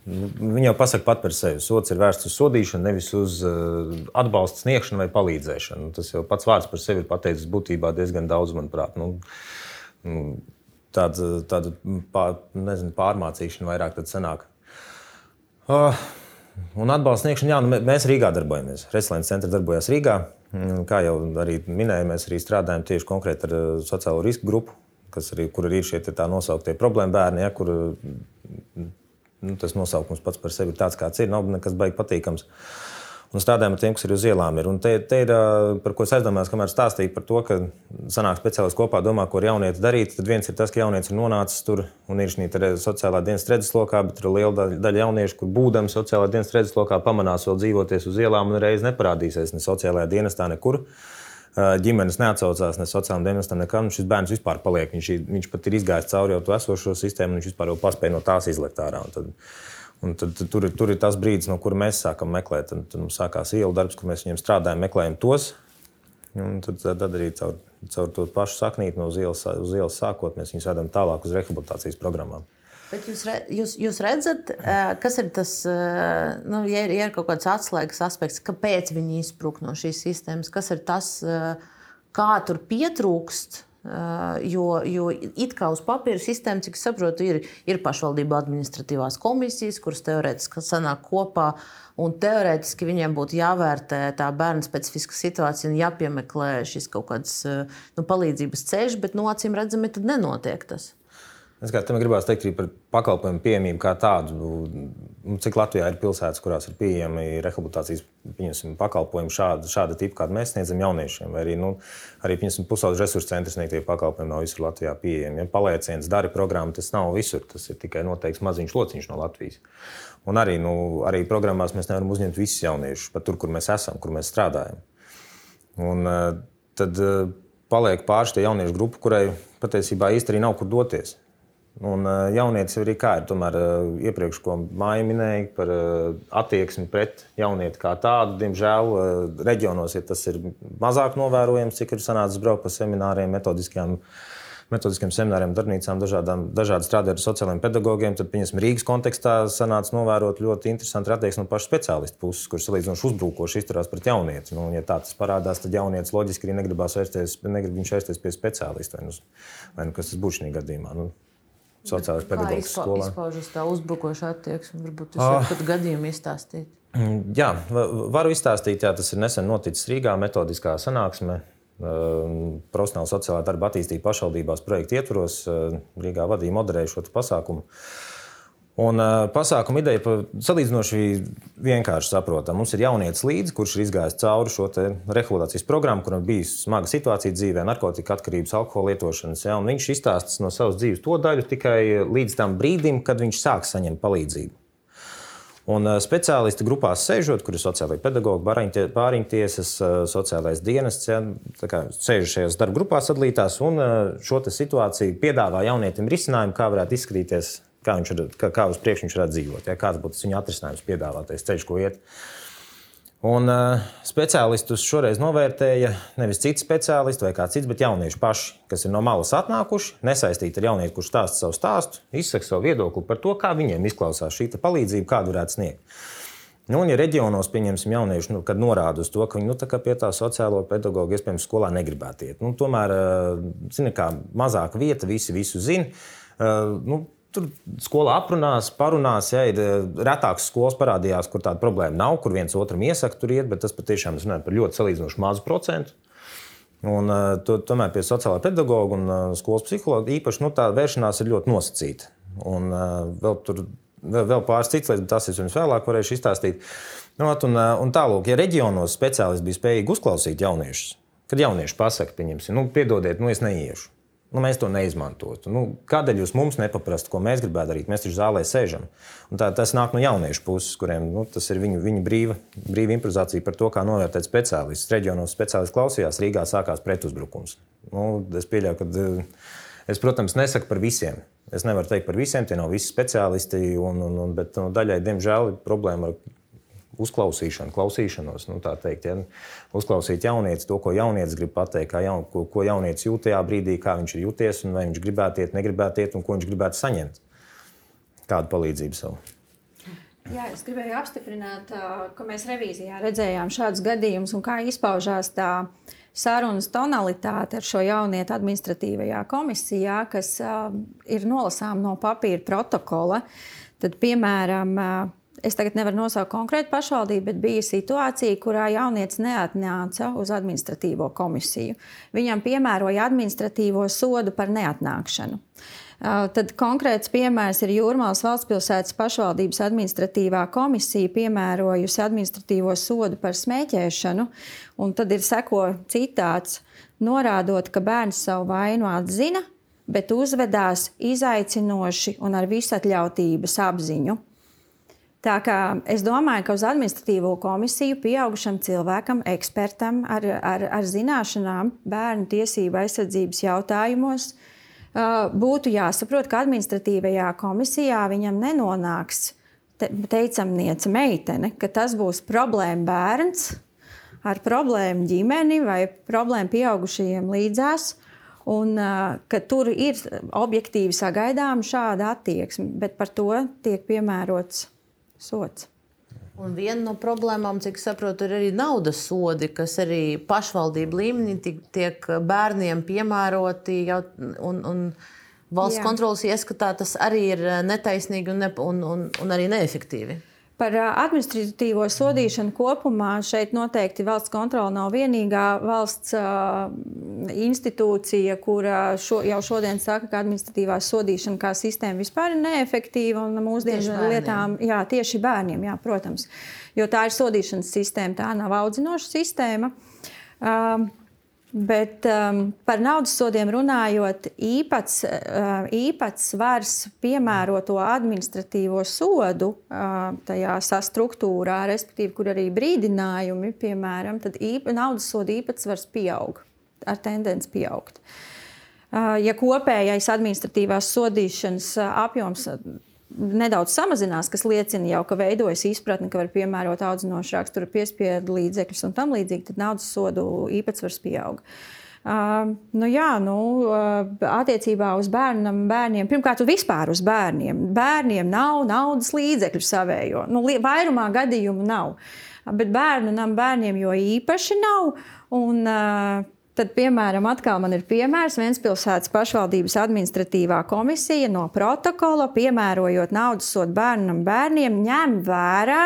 Viņa jau pasaka pat par sevi. Sots ir vērsts uz sodīšanu, nevis uz uh, atbalstu sniegšanu vai palīdzēšanu. Tas jau pats vārds par sevi ir pateicis būtībā diezgan daudz, manuprāt. Nu, nu, tāda tāda pār, nezinu, pārmācīšana vairāk sanāk. Uh, un atbalsta sniegšana, jā, nu, mēs Rīgā darbojamies. Reslēnas centra darbojas Rīgā. Mm, kā jau arī minēju, mēs arī strādājam tieši konkrēti ar uh, sociālo risku grupu, kas arī, kur arī ir šie tā nosauktie problēma bērni, ja, kur nu, tas nosaukums pats par sevi ir tāds, kāds ir. Nav nekas baigi patīkams. Un strādājam ar tiem, kas ir uz ielām. Ir. Un te, te ir, par ko es aizdomājos, kamēr stāstīju par to, ka sanāk speciālisti kopā domā, ko ar jaunieti darīt. Tad viens ir tas, ka jaunietis ir nonācis tur un ir šī sociālā dienas redzeslokā, bet ir liela daļa, daļa jauniešu, kur būdami sociālā dienas redzeslokā, pamanās vēl dzīvoties uz ielām un reiz neparādīsies ne sociālajā dienestā nekur. Uh, ģimenes neatsaucās ne sociālajiem dienestam, nekam. Šis bērns vispār paliek. Viņš, viņš pat ir izgājis cauri jau to esošo sistēmu, un viņš vispār jau paspēja no tās izlekt ārā. Un tad, un tad, tur, tur ir tas brīdis, no kura mēs sākam meklēt. Tad, tad mums sākās ielu darbs, kur mēs viņiem strādājam, meklējam tos. Tad, tad arī caur, caur to pašu saknīti no uz ielas, uz ielas sākot, mēs viņus vedam tālāk uz rehabilitācijas programmām. Bet jūs, re, jūs, jūs redzat, kas ir tas, nu, ja ir, ja ir kaut kāds atslēgas aspekts, kāpēc viņi izsprūk no šīs sistēmas, kas ir tas, kā tur pietrūkst. Jo, jo it kā uz papīra sistēma, cik es saprotu, ir, ir pašvaldību administratīvās komisijas, kuras teorētiski sanāk kopā. Un teorētiski viņiem būtu jāvērtē tā bērna specifiska situācija un jāpiemeklē šis kaut kāds nu, palīdzības ceļš, bet no nu, acīm redzami, tad nenotiek tas. Es kā tam gribētu teikt arī par pakalpojumu pieejamību kā tādu. Nu, cik Latvijā ir pilsētas, kurās ir pieejami rehabilitācijas pakalpojumi šāda, šāda tipa, kāda mēs sniedzam jauniešiem. Vai arī, nu, arī pusauģu resursu centra sniegtie pakalpojumi nav visur Latvijā pieejami. Ja palieciens, dara programma, tas nav visur. Tas ir tikai noteikts maziņš lociņš no Latvijas. Un arī, nu, arī programmās mēs nevaram uzņemt visus jauniešus, pat tur, kur mēs esam, kur mēs strādājam. Un, eh, tad eh, paliek pāris tie jauniešu grupa, kurai patiesībā īstenībā nav kur doties. Un uh, jaunietis arī kā ir. Tomēr uh, iepriekš, ko māja minēja par uh, attieksmi pret jaunieti kā tādu, diemžēl reģionos ja tas ir mazāk novērojams, cik ir sanācis braukt pa semināriem, metodiskajām. Metodiskiem semināriem, darbnīcām, dažādām, dažādi strādājot ar sociālajiem pedagogiem. Tad, piemēram, Rīgas kontekstā sanāca novērot ļoti interesantu attieksmi no pašu speciālistu puses, kurš salīdzinoši uzbrukoši izturās pret jaunieti. Nu, ja tā tas parādās, tad jaunietis loģiski arī negribās vērsties, negrib viņš vērsties pie speciālista vai, nu, vai nu, kas tas būtu šajā gadījumā. Nu, sociālās pedagoģijas skolā. Kā izpaužas tā uzbrukoša attieksme? Varbūt jūs varat ah. gadījumu izstāstīt. Mm, jā, varu izstāstīt, jā, tas ir nesen noticis Rīgā, metodiskā sanāksme. profesionāla sociālā darba attīstība pašvaldībās projekta ietvaros. Rīgā vadīja moderēju šo pasākumu. Un uh, pasākuma ideja ir salīdzinoši vienkārši saprotama. Mums ir jaunietis līdzi, kurš ir izgājis cauri šo rehabilitācijas programmu, kuram bija smaga situācija dzīvē, narkotika atkarības, alkohola lietošanas. Ja, viņš izstāsta no savas dzīves to daļu tikai līdz tam brīdim, kad viņš sāk saņemt palīdzību. Un speciālisti grupās sēžot, kur ir sociālai pedagoģi, pāriņķtiesas, uh, sociālais dienests, ja, sēž šajās darba grupās sadalītās un šo situāciju piedāvā jaunietim risinājumu, kā varētu izskatīties kā, ir, kā, kā uz priekšu viņš varētu dzīvot, ja, kāds būtu viņa atrisinājums, piedāvātais ceļš, ko iet. Un uh, speciālistus šoreiz novērtēja nevis citi speciālisti vai kāds cits, bet jaunieši paši, kas ir no malas atnākuši, nesaistīti ar jaunieti, kurš stāsta savu stāstu, izsaka savu viedokli par to, kā viņiem izklausās šī palīdzība, kādu varētu sniegt. Nu, un, ja reģionos, pieņemsim, jaunieši, nu, kad norāda uz to, ka viņi nu, pie tā sociālo pedagoģa iespējams skolā negribētu iet, nu, tomēr, zina, kā mazāka vieta, visi visu zina. Nu, Tur skolā aprunās, parunās, ja ir eh, retāks skolas parādījās, kur tāda problēma nav, kur viens otram iesaka tur iet, bet tas patiešām ir par ļoti salīdzinoši mazu procentu. Un, uh, to, tomēr pie sociālā pedagoga un uh, skolas psihologa īpaši nu, tā vēršanās ir ļoti nosacīta. Un, vēl, tur, vēl, pāris citas lietas, bet tas es jums vēlāk varēšu izstāstīt. Nu, un, un tālāk, ja reģionos speciālisti bija spējīgi uzklausīt jauniešus, kad jaunieši pasakā, pieņemsim, nu, piedodiet, nu, es neiešu nu, mēs to neizmantotu. Nu, kādēļ jūs mums nepaprastu, ko mēs gribētu darīt? Mēs taču zālē sēžam. Un tā, tas nāk no jauniešu puses, kuriem nu, tas ir viņu, viņu brīva, brīva improvizācija par to, kā novērtēt speciālistus. Reģionos speciālisti klausījās, Rīgā sākās pretuzbrukums. Nu, es pieļauju, ka. Eh, es, protams, nesaku par visiem. Es nevaru teikt par visiem, tie nav visi speciālisti, un, un, un, bet nu, daļai, diemžēl, ir problēma ar uzklausīšanu, klausīšanos. Nu, teikt, ja, uzklausīt jaunieci, to, ko jaunietis grib pateikt, jaun, ko, ko jaunietis jūt tajā brīdī, kā viņš ir jūties, un vai viņš gribētu iet, negribētu iet, un ko viņš gribētu saņemt. Kādu palīdzību savu. Jā, es gribēju apstiprināt, ka mēs revīzijā redzējām šādus gadījumus un kā izpaužās tā sarunas tonalitāte ar šo jaunietu administratīvajā komisijā, kas ir nolasām no papīra protokola. Tad, piemēram, Es tagad nevaru nosaukt konkrētu pašvaldību, bet bija situācija, kurā jaunietis neatnāca uz administratīvo komisiju. Viņam piemēroja administratīvo sodu par neatnākšanu. Tad konkrēts piemērs ir Jūrmālas valstspilsētas pašvaldības administratīvā komisija piemērojusi administratīvo sodu par smēķēšanu, un tad ir seko citāts, norādot, ka bērns savu vainu atzina, bet uzvedās izaicinoši un ar visatļautības apziņu. Tā kā es domāju, ka uz administratīvo komisiju pieaugušam cilvēkam, ekspertam ar, ar, ar zināšanām bērnu tiesību aizsardzības jautājumos būtu jāsaprot, ka administratīvajā komisijā viņam nenonāks te, teicamniece meitene, ka tas būs problēma bērns ar problēmu ģimeni vai problēmu pieaugušajiem līdzās. Un, ka tur ir objektīvi sagaidāma šāda attieksme, bet par to tiek piemērots sots. Un viena no problēmām, cik saprotu, ir arī naudas sodi, kas arī pašvaldību līmenī tiek bērniem piemēroti. Jau, un, un valsts Jā. kontrolas ieskatā tas arī ir netaisnīgi un, ne, un, un, un arī neefektīvi. Par administratīvo sodīšanu kopumā šeit noteikti valsts kontrole nav vienīgā valsts institūcija, kura šo, jau šodien saka, ka administratīvā sodīšana kā sistēma vispār ir neefektīva un mūsdienu lietām, jā, tieši bērniem, jā, protams, jo tā ir sodīšanas sistēma, tā nav audzinoša sistēma. Uh, Bet um, par naudas sodiem runājot, īpats, uh, īpatsvars piemēroto administratīvo sodu uh, tajā struktūrā, respektīvi, kur arī brīdinājumi, piemēram, tad īpa, naudas soda īpatsvars pieaug ar tendenci pieaugt. Uh, ja kopējais administratīvās sodīšanas uh, apjoms nedaudz samazinās, kas liecina jau, ka veidojas izpratne, ka var piemērot audzinošu raksturu piespiedu līdzekļus un tam līdzīgi, tad naudas sodu īpatsvars pieaug. Uh, nu jā, nu, uh, attiecībā uz bērnam, bērniem, pirmkārt, vispār uz bērniem. Bērniem nav naudas līdzekļu savējo. Nu, vairumā gadījumu nav. Bet bērnu nam bērniem jo īpaši nav. Un, uh, Tad, piemēram, atkal man ir piemērs Vēncpilsētas pašvaldības administratīvā komisija no protokola, piemērojot naudas sodu bērnam bērniem, ņem vērā,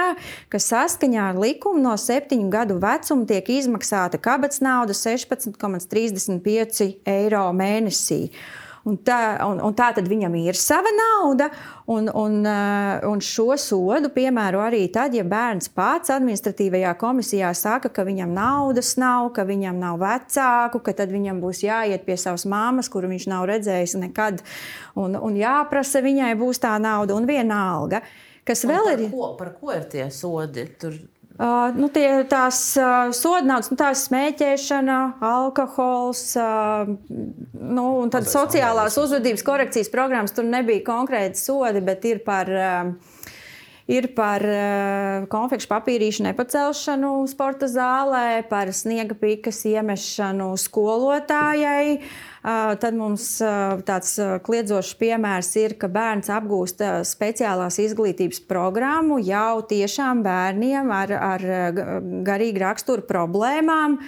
ka saskaņā ar likumu no septiņu gadu vecuma tiek izmaksāta kabatas nauda 16,35 eiro mēnesī. Un tā, un, un tā tad viņam ir sava nauda, un, un, eh, un šo sodu piemēro arī tad, ja bērns pats administratīvajā komisijā saka, ka viņam naudas nav, ka viņam nav vecāku, ka tad viņam būs jāiet pie savas māmas, kuru viņš nav redzējis nekad, un, un jāprasa viņai būs tā nauda un viena alga. Kas Un vēl par ir? Ko, par ko ir tie sodi? Tur Uh, nu, tie, tās uh, sodnaudas, nu, tās smēķēšana, alkohols, uh, nu, un tad sociālās uzvedības korekcijas programmas. Tur nebija konkrēti sodi, bet ir par. Uh, Ir par uh, konfekšu papīrīšu nepacelšanu sporta zālē, par sniega pikas iemešanu skolotājai. Uh, tad mums uh, tāds uh, kliedzošs piemērs ir, ka bērns apgūst uh, speciālās izglītības programmu jau tiešām bērniem ar, ar uh, garīgu raksturu problēmām.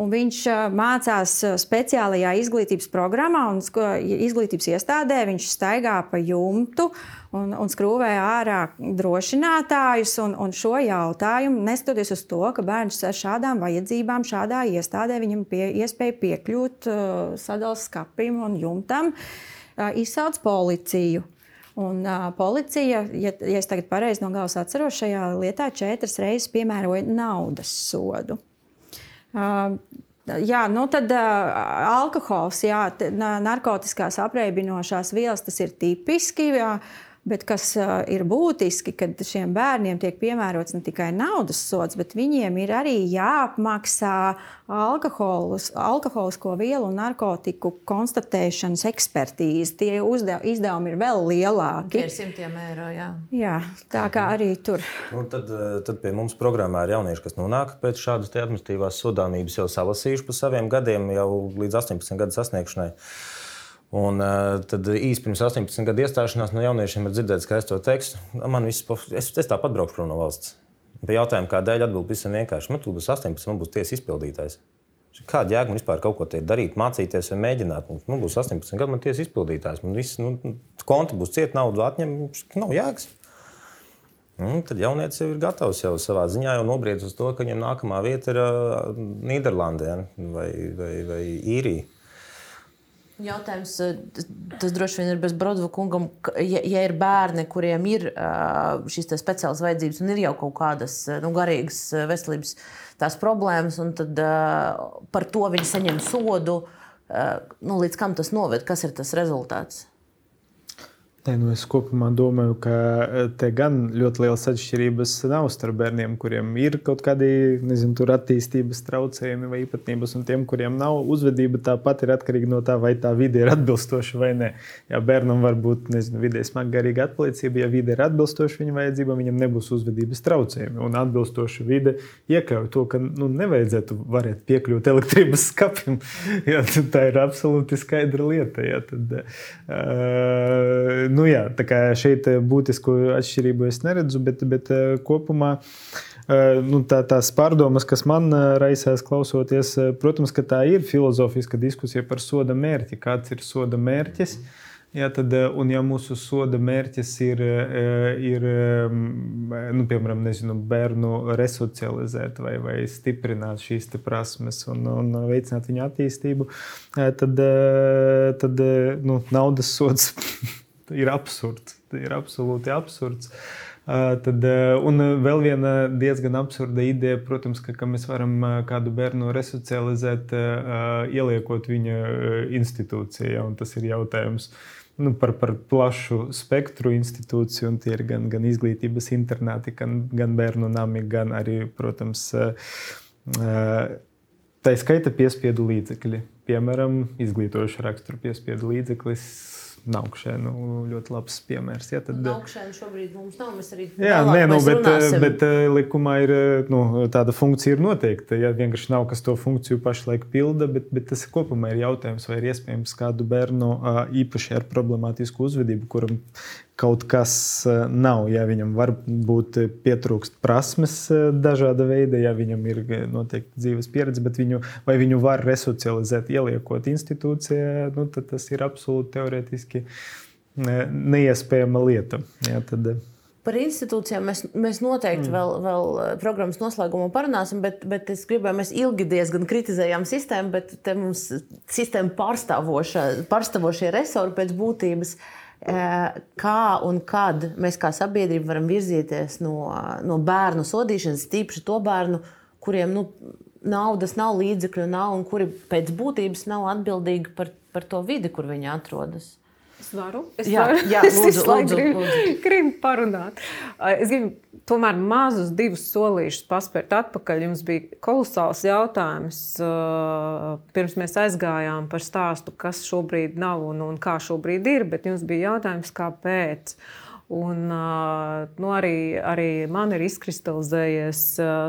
Un viņš uh, mācās uh, speciālajā izglītības programmā un izglītības iestādē. Viņš staigā pa jumtu un, un skrūvē ārā drošinātājus. Un, un šo jautājumu, neskatoties uz to, ka bērns ar šādām vajadzībām, šādā iestādē, viņam pie, iespēja piekļūt uh, sadalījuma skapim un jumtam, uh, izsauc policiju. Un, uh, policija, ja, ja es tagad pareizi no galvas atceros, šajā lietā četras reizes piemēroja naudas sodu. Uh, Jā, nu tad uh, alkohols, jā, narkotikās apreibinošās vielas, tas ir tipiski. Jā, Bet kas ir būtiski, kad šiem bērniem tiek piemērots ne tikai naudas sods, bet viņiem ir arī jāapmaksā alkoholis, alkoholisko vielu un narkotiku konstatēšanas ekspertīze. Tie uzdev, izdevumi ir vēl tie lielāki. ir simtiem eiro. Jā. Jā, tā kā arī tur. Nu, tad, tad pie mums programmā ir jaunieši, kas nonāk pēc šādas administratīvās sodāmības, jau salasījuši pa saviem gadiem, jau līdz 18 gadu sasniegšanai. Un, uh, tad īsi pirms 18 gadu iestāšanās no jauniešiem ir dzirdēts, ka es to tekstu. Man viss, es, es tāpat braukšu prom no valsts. Pie jautājuma, kādēļ atbild pavisam vienkārši. Man tu būs 18, man būs tiesa izpildītājs. Kāda jēga man vispār kaut ko tādu darīt, mācīties vai mēģināt? Man būs 18 gadi, man tiesa izpildītājs. Man viss, nu, konta būs cieta, naudu atņem, nav jēgas. Un tad jaunietis jau ir gatavs jau savā ziņā jau nobriedz uz to, ka viņam nākamā vieta ir uh, Nīderlandē ja? vai, vai, vai Īrija. Jautājums, eh, tas, droši vien ir bez Brodova kungam, ja, ja ir bērni, kuriem ir ā, šīs speciālas vajadzības un ir jau kaut kādas eh, nu, garīgas eh, veselības problēmas, un tad par to viņi saņem sodu. Nu, līdz kam tas noved? Kas ir tas rezultāts? Nē, nu es kopumā domāju, ka eh, te gan ļoti lielas atšķirības nav starp bērniem, kuriem ir kaut kādi nezinu, attīstības traucējumi vai īpatnības, un tiem, kuriem nav. Uzvedība tāpat ir atkarīga no tā, vai tā vide ir atbilstoša vai nē. Ja bērnam var būt nezinu, vidē smaga garīga atpalīdzība, ja vide ir atbilstoša viņa vajadzībām, viņam nebūs uzvedības traucējumi. Un atbilstoša vide iekļauj to, ka nu, nevajadzētu varēt piekļūt elektrības skapim. [laughs] Ja, tā ir absolūti skaidra lieta. Ja, tad, uh, nu, jā, tā kā šeit būtisku atšķirību es neredzu, bet, bet kopumā nu, tā, tās pārdomas, kas man raisās klausoties, protams, ka tā ir filozofiska diskusija par soda mērķi. Kāds ir soda mērķis? Jā, tad, un ja mūsu soda mērķis ir, ir nu, piemēram, nezinu, bērnu resocializēt vai, vai stiprināt šīs prasmes un, un veicināt viņu attīstību, tad, tad nu, naudas sods ir absurds. Ir absolūti absurds. Tad, un vēl viena diezgan absurda ideja, protams, ka, ka mēs varam kādu bērnu resocializēt, ieliekot viņa institūcijā. Tas ir jautājums nu, par, par plašu spektru institūciju, un tie ir gan, gan izglītības internāti, gan, gan bērnu nami, gan arī, protams, tā skaita piespiedu līdzekļi. Piemēram, izglītojoša rakstura piespiedu līdzeklis. Naukšē, nu, ļoti labs piemērs. Ja, tad, Augšana šobrīd mums nav. Mēs arī Jā, nē, nu, bet, runāsim. bet eh, likumā ir eh, nu, tāda funkcija ir noteikta. Ja vienkārši nav kas to funkciju pašlaik pilda, bet, bet tas kopumā ir jautājums, vai ir iespējams kādu bērnu īpaši ar problemātisku uzvedību, kuram kaut kas nav, ja viņam var būt pietrūkst prasmes dažāda veida, ja viņam ir noteikti dzīves pieredze, bet viņu, vai viņu var resocializēt, ieliekot institūcijā, nu, tad tas ir absolūti teorētiski neiespējama lieta. Ja, tad, Par institūcijām mēs, mēs noteikti mm. vēl, vēl programmas noslēgumā parunāsim, bet, bet es gribēju, mēs ilgi diezgan kritizējām sistēmu, bet te mums sistēma pārstāvošie resori pēc būtības. Kā un kad mēs kā sabiedrība varam virzīties no, no bērnu sodīšanas, tīpaši to bērnu, kuriem nu, naudas nav, līdzekļu nav un kuri pēc būtības nav atbildīgi par, par to vidi, kur viņi atrodas. Es varu. Es jā, varu. jā [laughs] lūdzu, lūdzu, gribu, lūdzu. [laughs] gribu parunāt. Es gribu tomēr mazus divus solīšus paspērt atpakaļ. Jums bija kolosāls jautājums. Pirms mēs aizgājām par stāstu, kas šobrīd nav un, un kā šobrīd ir, bet jums bija jautājums, kāpēc. Un, nu, arī, arī man ir izkristalizējies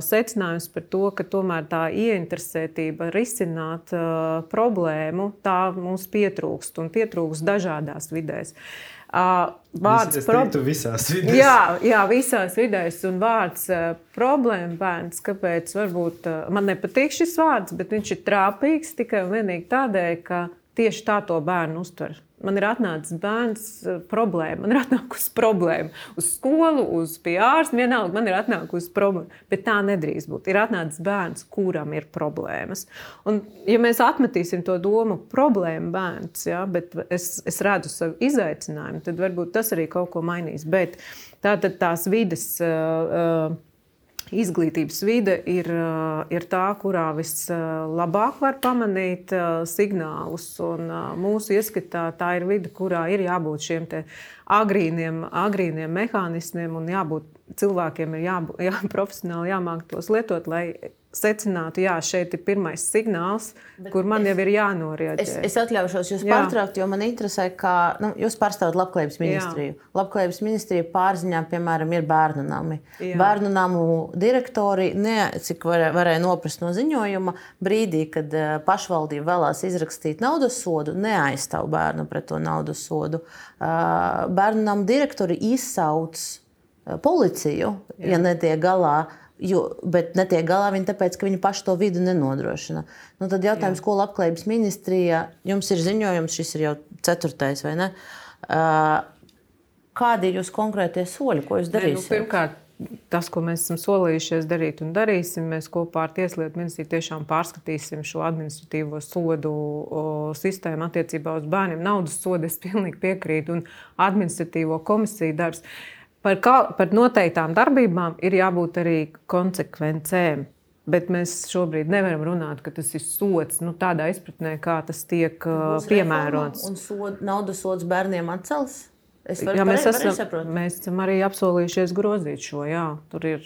secinājums par to, ka tomēr tā ieinteresētība risināt problēmu, tā mums pietrūkst un pietrūkst dažādās vidēs. Vārds problēma visās vidēs. Jā, jā, visās vidēs. Un vārds problēma bērns, kāpēc varbūt man nepatīk šis vārds, bet viņš ir trāpīgs tikai un vienīgi tādēļ, ka tieši tā to bērnu uztver man ir atnācis bērns eh, problēma, man ir atnākusi problēma uz skolu, uz ārsta. Vienalga, man ir atnākusi problēma. Bet tā nedrīkst būt. Ir atnācis bērns, kuram ir problēmas. Un, ja mēs atmetīsim to domu, problēma bērns, ja, bet es, es redzu savu izaicinājumu, tad varbūt tas arī kaut ko mainīs. Bet tā tad tās vidas. Uh, uh, izglītības vide ir, eh, ir tā, kurā vislabāk var pamanīt eh, signālus. Eh, mūsu ieskatā tā ir vide, kurā ir jābūt šiem agrīniem, agrīniem mehānismiem un jābūt cilvēkiem ir jābūt [laughs] jā, profesionāli jāmāk tos lietot, lai secinātu, jā, šeit ir pirmais signāls, Bet kur man es, jau ir jānorēģē. Es, es atļaušos jūs jā. pārtraukt, jo man interesē, kā nu, jūs pārstāvat Labklājības ministriju. Jā. Labklājības ministrija pārziņā, piemēram, ir bērnu nami. Jā. Bērnu namu direktori, ne, cik var, varēja noprast no ziņojuma, brīdī, kad uh, pašvaldība vēlās izrakstīt naudas sodu, neaizstāv bērnu pret to naudas sodu. Uh, bērnu namu direktori izsauc uh, policiju, Jā. ja netiek galā Jo, bet netiek galā viņi tāpēc, ka viņi paši to vidu nenodrošina. Nu, tad jautājums, Jā. ko labklājības ministrija, jums ir ziņojums, šis ir jau ceturtais vai ne? Kādi ir jūsu konkrētie soļi, ko jūs darīsiet? Ne, nu, pirmkārt, tas, ko mēs esam solījušies darīt un darīsim, mēs kopā ar Tieslietu ministriju tiešām pārskatīsim šo administratīvo sodu sistēmu attiecībā uz bērniem. Naudas sodu es pilnīgi piekrītu un administratīvo komisiju darbs. Uh, Par, kā, par noteiktām darbībām ir jābūt arī konsekvencēm. Bet mēs šobrīd nevaram runāt, ka tas ir sots nu, tādā izpratnē, kā tas tiek Būs piemērots. Un sod, naudas sods bērniem atcels? Varu, jā, mēs, pareiz, esam, mēs esam arī apsolījušies grozīt šo. Jā. Tur ir,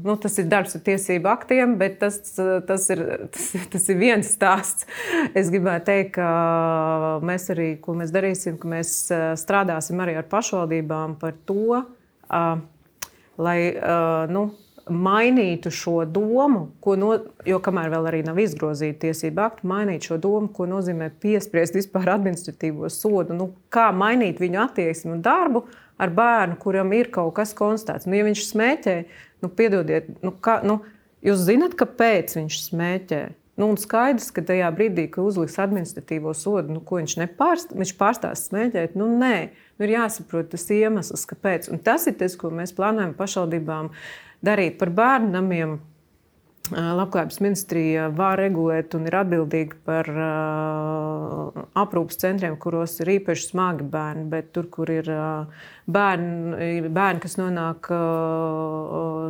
nu, tas ir darbs ar tiesību aktiem, bet tas, tas, ir, [laughs] tas, tas ir viens stāsts. Es gribētu teikt, ka mēs arī, ko mēs darīsim, ka mēs strādāsim arī ar pašvaldībām par to, lai nu, mainītu šo domu, no, jo kamēr vēl arī nav izgrozīta tiesība akta, mainīt šo domu, ko nozīmē piespriest vispār administratīvo sodu, nu, kā mainīt viņu attieksmi un darbu ar bērnu, kuram ir kaut kas konstatēts. Nu, ja viņš smēķē, nu, piedodiet, nu, kā, nu, jūs zinat, kāpēc viņš smēķē. Nu, un skaidrs, ka tajā brīdī, kad uzliks administratīvo sodu, nu, ko viņš nepārst, viņš pārstās smēķēt, nu, nē, nu, ir jāsaprot tas iemesls, kāpēc. Un tas ir tas, ko mēs plānojam pašvaldībām darīt par bērnu namiem. Labklājības ministrija var regulēt un ir atbildīga par uh, aprūpas centriem, kuros ir īpaši smagi bērni, bet tur, kur ir uh, bērni, bērni, kas nonāk uh,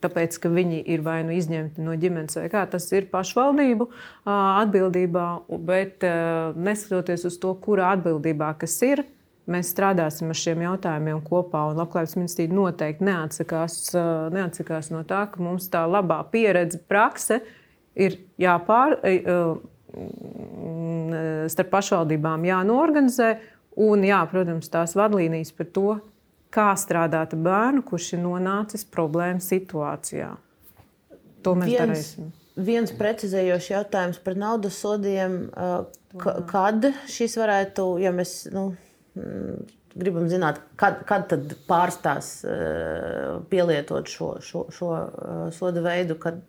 tāpēc, ka viņi ir vai nu izņemti no ģimenes, vai kā tas ir pašvaldību atbildībā, bet neskatoties uz to, kura atbildībā kas ir, Mēs strādāsim ar šiem jautājumiem kopā, un Labklājības ministrija noteikti neatsakās, neatsakās no tā, ka mums tā labā pieredze, prakse ir jāpār, starp pašvaldībām jānorganizē, un, jā, protams, tās vadlīnijas par to, kā strādāt ar bērnu, kurš ir nonācis problēmu situācijā. To mēs viens, darīsim. Viens precizējošs jautājums par naudas sodiem. Kad šis varētu, ja mēs. Nu, gribam zināt, kad, kad tad pārstās pielietot šo, šo, šo sodu veidu. Kad...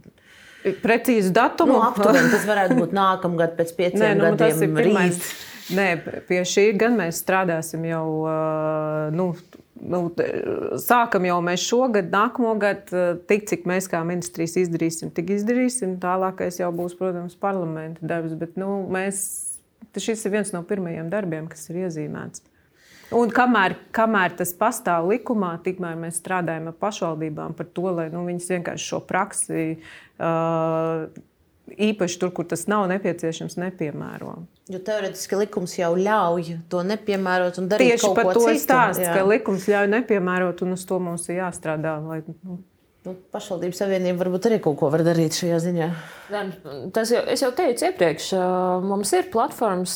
Precīzi datumu. Nu, aptuveni, tas varētu būt nākamgad, pēc [laughs] pieciem Nē, nu, gadiem. Pirmais. Nē, pie šī gan mēs strādāsim jau. Nu, nu, sākam jau mēs šogad, nākamo gadu, tik cik mēs kā ministrijas izdarīsim, tik izdarīsim. Tālākais jau būs, protams, parlamenta darbs. Bet nu, mēs, šis ir viens no pirmajiem darbiem, kas ir iezīmēts. Un kamēr, kamēr tas pastāv likumā, tikmēr mēs strādājam ar pašvaldībām par to, lai nu, viņas vienkārši šo praksi uh, īpaši tur, kur tas nav nepieciešams, nepiemēro. Jo teorētiski likums jau ļauj to nepiemērot un darīt Tieši par to stāst, ka likums ļauj nepiemērot un uz to mums ir jāstrādā. Lai, nu. Nu, Pašvaldības savienība varbūt arī kaut ko var darīt šajā ziņā. Tas jau, es jau teicu iepriekš, mums ir platformas,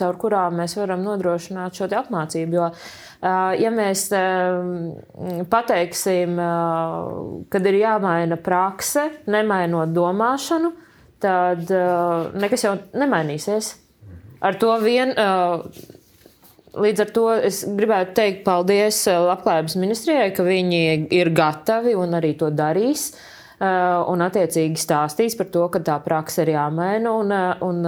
caur kurām mēs varam nodrošināt šo apmācību. Jo, ja mēs pateiksim, kad ir jāmaina prakse, nemainot domāšanu, tad nekas jau nemainīsies. Ar to vien. Līdz ar to es gribētu teikt paldies uh, Labklājības ministrijai, ka viņi ir gatavi un arī to darīs. Uh, un, attiecīgi, stāstīs par to, ka tā praksa ir jāmaina, un, uh, un,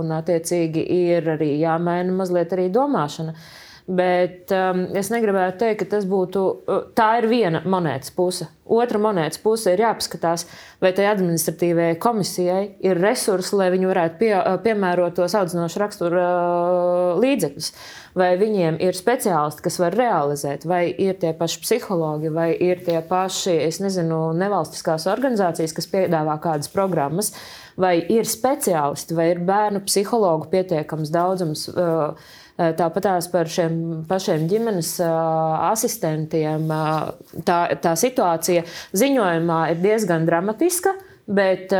un attiecīgi, ir arī jāmaina mazliet arī domāšana. Bet um, es negribētu teikt, ka tas būtu. Uh, tā ir viena monētas puse. Otra monētas puse ir jāpaskatās, vai tai administratīvajai komisijai ir resursi, lai viņi varētu pie, uh, piemērot tos audzinošu raksturu uh, līdzekļus. Vai viņiem ir speciālisti, kas var realizēt, vai ir tie paši psihologi, vai ir tie paši, es nezinu, nevalstiskās organizācijas, kas piedāvā kādas programmas, vai ir speciālisti, vai ir bērnu psihologu pietiekams daudzums. Uh, Eh, Tāpat par šiem pašiem ģimenes eh, asistentiem. Eh, tā, tā situācija ziņojumā ir diezgan dramatiska. Bet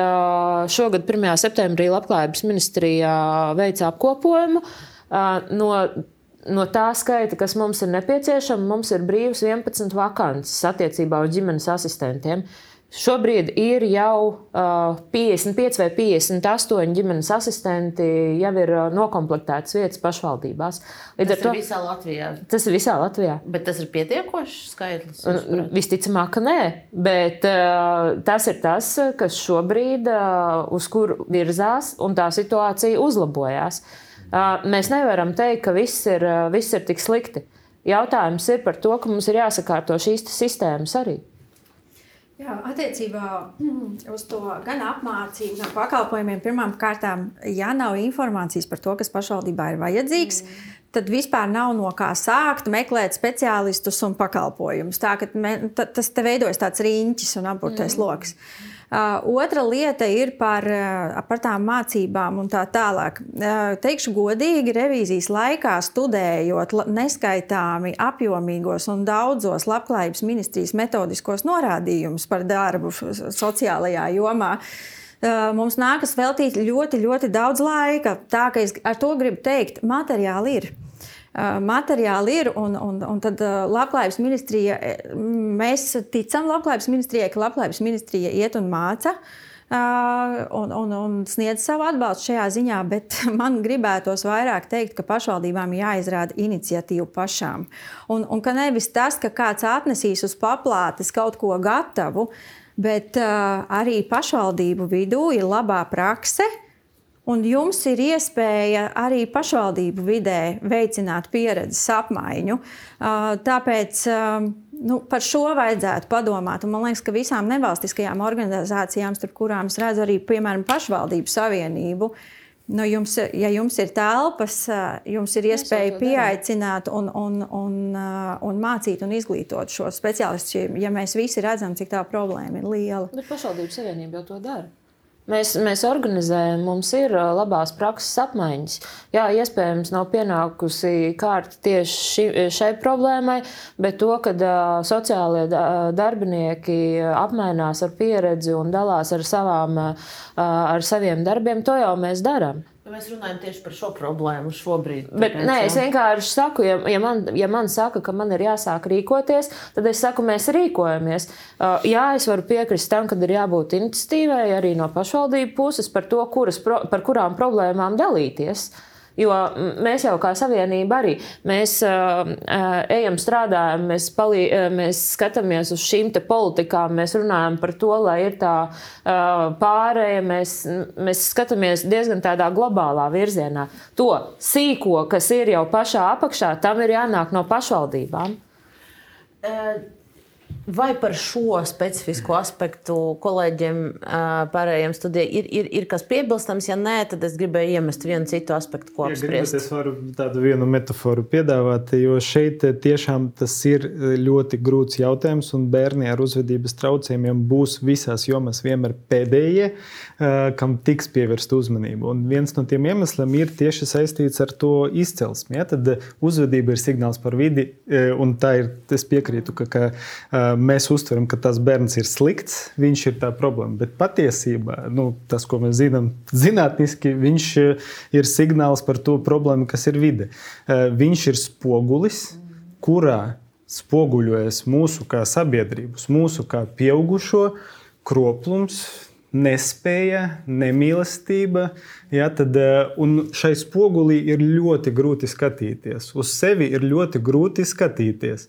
šogad, 1. septembrī, Labklājības ministrijā veica apkopojumu no no tā skaita, kas mums ir nepieciešama, mums ir brīvs 11 vakances attiecībā uz ģimenes asistentiem. Šobrīd ir jau uh, 55 vai 58 ģimenes asistenti, jau ir noklāptas vietas pašvaldībās. Līdz tas ir to, visā Latvijā. Tas ir visā Latvijā. Bet tas ir pietiekošs skaitlis. Visticamāk, ka nē. Bet tas ir tas, kas šobrīd uz kur virzās, un tā situācija uzlabojās. Mēs nevaram teikt, ka viss ir, viss ir tik slikti. Jautājums ir par to, ka mums ir jāsakārto šīs sistēmas arī. Jā, attiecībā mm, uz to gan apmācību, gan pakalpojumiem, pirmkārt, ja nav informācijas par to, kas pašvaldībā ir vajadzīgs, mm. tad vispār nav no kā sākt meklēt speciālistus un pakalpojumus. Tā, me, tas te veidojas tāds riņķis un apgūtais mm. lokus. Uh, otra lieta ir par, par tām mācībām un tā tālāk. Teikšu godīgi, revīzijas laikā studējot neskaitāmi apjomīgos un daudzos labklājības ministrijas metodiskos norādījumus par darbu sociālajā jomā. Mums nākas veltīt ļoti, ļoti daudz laika. Tā kā es ar to gribu teikt, materiāli ir materiāli ir. Un, un, un tad Labklājības ministrija, mēs ticam Labklājības ministrijai, ka Labklājības ministrija iet un māca. Un, un, un sniedz savu atbalstu šajā ziņā, bet [laughs] man gribētos vairāk teikt, ka pašvaldībām jāizrāda iniciatīva pašām. Un, un ka nevis tas, ka kāds atnesīs uz paplātes kaut ko gatavu, bet uh, arī pašvaldību vidū ir labā prakse, uh, Un jums ir iespēja arī pašvaldību vidē veicināt pieredzes apmaiņu. Tāpēc nu, par šo vajadzētu padomāt. Un man liekas, ka visām nevalstiskajām organizācijām, starp kurām es redzu arī piemēram pašvaldību savienību, Nu, jums, ja jums ir telpas, jums ir iespēja pieaicināt un, un, un, un mācīt un izglītot šo speciālistu, ja mēs visi redzam, cik tā problēma ir liela. Bet pašvaldību savienība jau to dara. Mēs, mēs organizējam, mums ir labās prakses apmaiņas. Jā, iespējams, nav pienākusi kārta tieši ši, šai problēmai, bet to, ka sociālie darbinieki apmainās ar pieredzi un dalās ar, savām, ar saviem darbiem, to jau mēs darām. Mēs runājam tieši par šo problēmu šobrīd. Bet, tāpēc, nē, es vienkārši saku, ja, ja, man, ja man saka, ka man ir jāsāk rīkoties, tad es saku, mēs rīkojamies. Uh, jā, es varu piekrist tam, ka ir jābūt iniciatīvai arī no pašvaldību puses par to, kuras, par kurām problēmām dalīties. Jo mēs jau kā savienība arī mēs uh, ejam, strādājam, mēs, palī, mēs skatāmies uz šīm politikām, mēs runājam par to, lai ir tā uh, pārēja. Mēs, mēs skatāmies diezgan tādā globālā virzienā. To sīko, kas ir jau pašā apakšā, tam ir jānāk no pašvaldībām. Uh Vai par šo specifisko aspektu kolēģiem pārējiem studijai ir, ir, ir kas piebilstams? Ja nē, tad es gribēju iemest vienu citu aspektu, ko apspriest. Ja es varu tādu vienu metaforu piedāvāt, jo šeit tiešām tas ir ļoti grūts jautājums, un bērni ar uzvedības traucējumiem būs visās jomās vienmēr pēdējie, kam tiks pievērsta uzmanība. Un viens no tiem iemesliem ir tieši saistīts ar to izcelsmi. Ja? Tad uzvedība ir signāls par vidi, un tā ir, es piekrītu, ka, ka mēs uztveram, ka tas bērns ir slikts, viņš ir tā problēma. Bet patiesībā nu, tas, ko mēs zinām, zinātniski, viņš ir signāls par to problēmu, kas ir vide. Viņš ir spogulis, kurā spoguļojas mūsu kā sabiedrības, mūsu kā pieaugušo kroplums, nespēja, nemīlestība. Ja, tad, un šai spogulī ir ļoti grūti skatīties. Uz sevi ir ļoti grūti skatīties.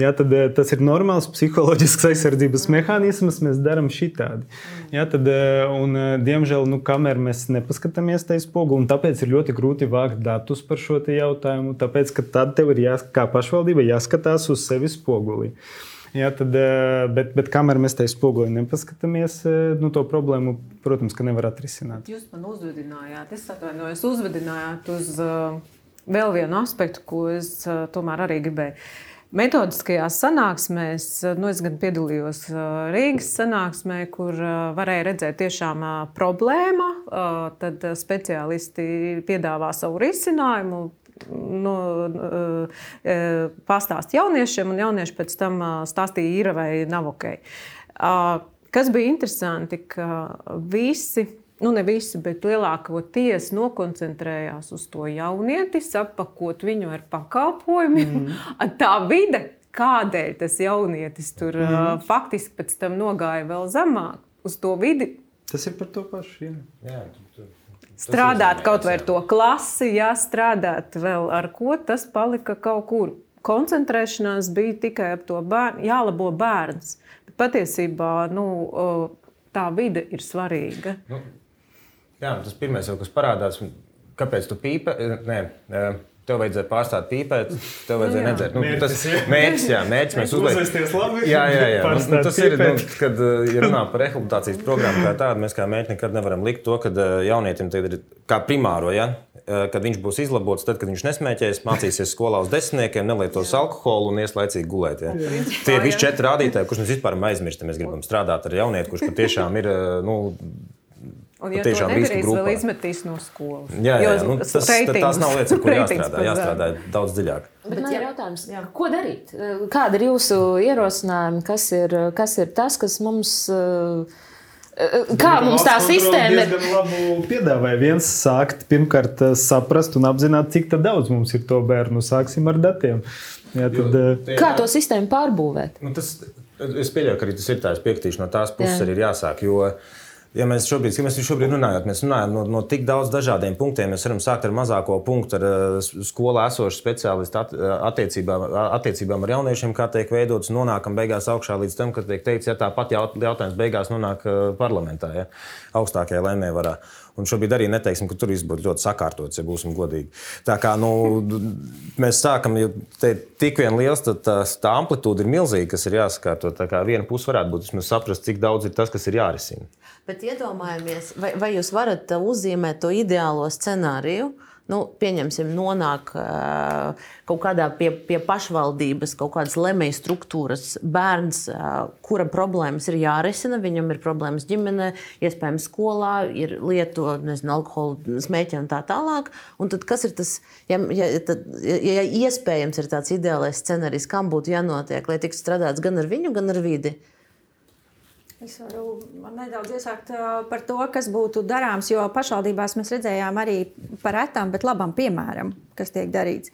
Ja, tad, tas ir normāls psiholoģisks [laughs] aizsardzības mehānisms. Mēs darām šitādi. Ja, tad, un, diemžēl, nu, kamēr mēs nepaskatāmies tajā spogulī, tāpēc ir ļoti grūti vākt datus par šo jautājumu. Tāpēc, ka tad tev ir jā, kā pašvaldība jāskatās uz sevi spogulī. Jā, tad, eh, bet, bet kamēr mēs tajā spogulī nepaskatāmies, eh, nu, to problēmu, protams, nevar atrisināt. Jūs man uzvedinājāt, es atvainojos, uzvedinājāt uz uh, vēl vienu aspektu, ko es tomēr arī gribēju. Metodiskajās sanāksmēs, nu, es gan piedalījos Rīgas sanāksmē, kur varēja redzēt tiešām problēmu. Tad speciālisti piedāvā savu risinājumu, nu, pastāst jauniešiem, un jaunieši pēc tam stāstīja, ir vai nav ok. Kas bija interesanti, ka visi, nu ne visi, bet lielākoties nokoncentrējās uz to jaunieti, apakot viņu ar pakalpojumiem. Mm. [laughs] Tā vide, kādēļ tas jaunietis tur mm. faktiski pēc tam nogāja vēl zemāk uz to vidi. Tas ir par to pašu. Jā. Jā, strādāt kaut vai ar to klasi, jā, strādāt vēl ar ko, tas palika kaut kur. Koncentrēšanās bija tikai ap to bērnu, jālabo bērns. Bet patiesībā nu, tā vide ir svarīga. Nu, jā, tas pirmais, jau, kas parādās, kāpēc tu pīpē? Nē, Tev vajadzēja pārstāt pīpēt, tev vajadzēja nu, nedzert. Nu, mērķis, tas ir mērķis, jā, mērķis mēs uzliekam. Jā, jā, jā. Nu, tas ir, nu, kad ja runā par rehabilitācijas programmu kā tādu, mēs kā mērķi nekad nevaram likt to, ka jaunietim tagad ir kā primāro, ja? kad viņš būs izlabots, tad, kad viņš nesmēķēs, mācīsies skolā uz desmitniekiem, nelietos alkoholu un ies laicīgi gulēt. Ja? Tie ir visi četri rādītāji, kurus mēs vispār aizmirstam. Mēs gribam strādāt ar jaunieti, kurš patiešām ir. Nu, Un, ja tiešām to nedarīs, vēl izmetīs no skolas. Jā, jā, jā. Nu, tas, tās nav lietas, ar kurām jāstrādā. Jāstrādā daudz dziļāk. Bet, Bet man ir jautājums, jā. ko darīt? Kāda ir jūsu ierosinājuma? Kas ir, kas ir tas, kas mums. Kā mums tā sistēma ir? Piedāvāja viens sākt pirmkārt saprast un apzināt, cik daudz mums ir to bērnu. Sāksim ar datiem. Jā, tad, jo, Kā to sistēmu pārbūvēt? Nu, tas, es pieļauju, ka arī tas ir tāds piekritīšana no tās puses jā. arī ir jāsāk. Jo, uh, Ja mēs šobrīd, ja mēs šobrīd runājam, mēs runājam no, no tik daudz dažādiem punktiem. Mēs varam sākt ar mazāko punktu, ar uh, skolā esošu speciālistu at, uh, attiecībām, attiecībām ar jauniešiem, kā tiek veidots, nonākam beigās augšā līdz tam, kad tiek teikts, ja tāpat jautājums beigās nonāk uh, parlamentā, ja, augstākajā lēmējvarā. Un šobrīd arī neteiksim, ka tur viss būtu ļoti sakārtots, ja būsim godīgi. Tā kā nu, mēs sākam, ja te tik vien liels, tad tā, tā amplitūda ir milzīga, kas ir jāsakārto. Tā kā viena puse varētu būt vismaz saprast, cik daudz ir tas, kas ir jārisina. Bet iedomājamies, vai, vai jūs varat uzzīmēt to ideālo scenāriju? nu, pieņemsim, nonāk uh, kaut kādā pie, pie pašvaldības, kaut kādas lemēju struktūras bērns, uh, kura problēmas ir jārisina. Viņam ir problēmas ģimenē, iespējams, skolā, ir lieto nezinu, alkohola, smēķi un tā tālāk. Un tad, kas ir tas, ja, ja, tad, ja, ja iespējams ir tāds ideālais scenārijs, kam būtu jānotiek, lai tiktu strādāts gan ar viņu, gan ar vidi? Es varu nedaudz iesākt par to, kas būtu darāms, jo pašvaldībās mēs redzējām arī par retām, bet labam piemēram, kas tiek darīts.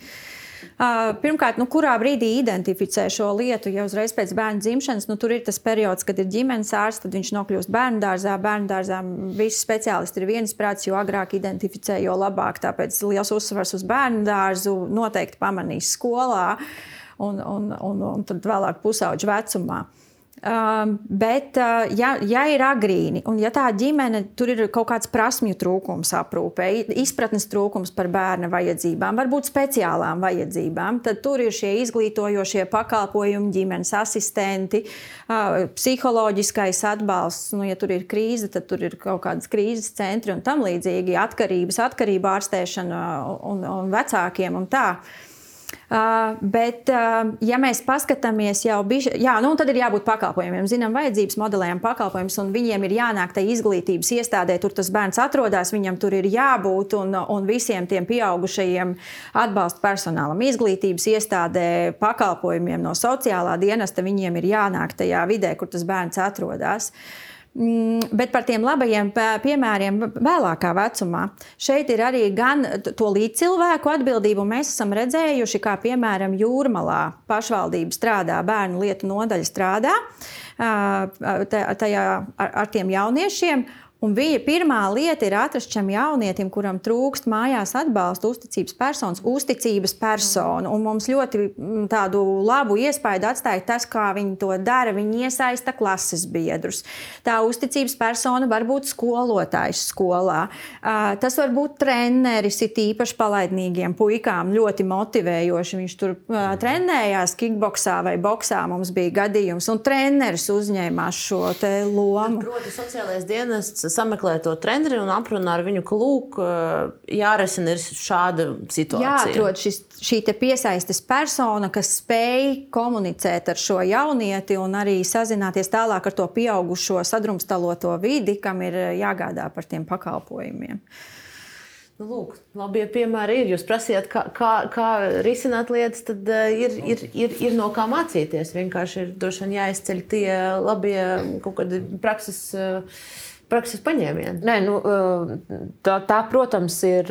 Pirmkārt, nu, kurā brīdī identificē šo lietu? Ja uzreiz pēc bērna dzimšanas, nu, tur ir tas periods, kad ir ģimenes ārsts, tad viņš nokļūst bērnu dārzā. Bērnu dārzā visi speciālisti ir viensprāts, jo agrāk identificē, jo labāk. Tāpēc liels uzsvars uz bērnu dārzu noteikti pamanīs skolā un, un, un, un tad vēlāk pusauģu vecumā. Um, bet, uh, ja, ja ir agrīni, un ja tā ģimene tur ir kaut kāds prasmju trūkums aprūpē, izpratnes trūkums par bērna vajadzībām, varbūt speciālām vajadzībām, tad tur ir šie izglītojošie pakalpojumi, ģimenes asistenti, uh, psiholoģiskais atbalsts. Nu, ja tur ir krīze, tad tur ir kaut kādas krīzes centri un tam līdzīgi atkarības, atkarību ārstēšana un, un vecākiem un tā. Uh, bet, uh, ja mēs paskatāmies jau bišķi, jā, nu, tad ir jābūt pakalpojumiem. Zinām, vajadzības modelējam pakalpojumus, un viņiem ir jānāk tajā izglītības iestādē, tur tas bērns atrodas, viņam tur ir jābūt, un, un visiem tiem pieaugušajiem atbalsta personālam, izglītības iestādē, pakalpojumiem no sociālā dienesta, viņiem ir jānāk tajā vidē, kur tas bērns atrodas. Uh, bet par tiem labajiem piemēriem vēlākā vecumā. Šeit ir arī gan to līdzcilvēku atbildību. Mēs esam redzējuši, kā piemēram Jūrmalā pašvaldība strādā, bērnu lietu nodaļa strādā tajā ar, ar tiem jauniešiem. Un viņa pirmā lieta ir atrast šim jaunietim, kuram trūkst mājās atbalsta, uzticības personas, uzticības personu. Un mums ļoti mm, tādu labu iespēju atstāja tas, kā viņi to dara. Viņi iesaista klases biedrus. Tā uzticības persona var būt skolotājs skolā. Tas var būt treneris, it īpaši palaidnīgiem puikām, ļoti motivējoši. Viņš tur trenējās kickboxā vai boxā. Mums bija gadījums, un treneris uzņēmās šo lomu. Proti, sociālais dienests sameklē to treneri un aprunā ar viņu, ka lūk, jārisina šāda situācija. Jāatrod šis, šī piesaistes persona, kas spēj komunicēt ar šo jaunieti un arī sazināties tālāk ar to pieaugušo sadrumstaloto vidi, kam ir jāgādā par tiem pakalpojumiem. Nu, lūk, labie piemēri ir. Jūs prasījāt, kā, kā, kā risināt lietas, tad uh, ir, ir, ir, ir no kā mācīties. Vienkārši ir droši vien jāizceļ tie labie kaut kādi prakses. Uh, prakses paņēmienu. Nē, nu, tā, tā, protams, ir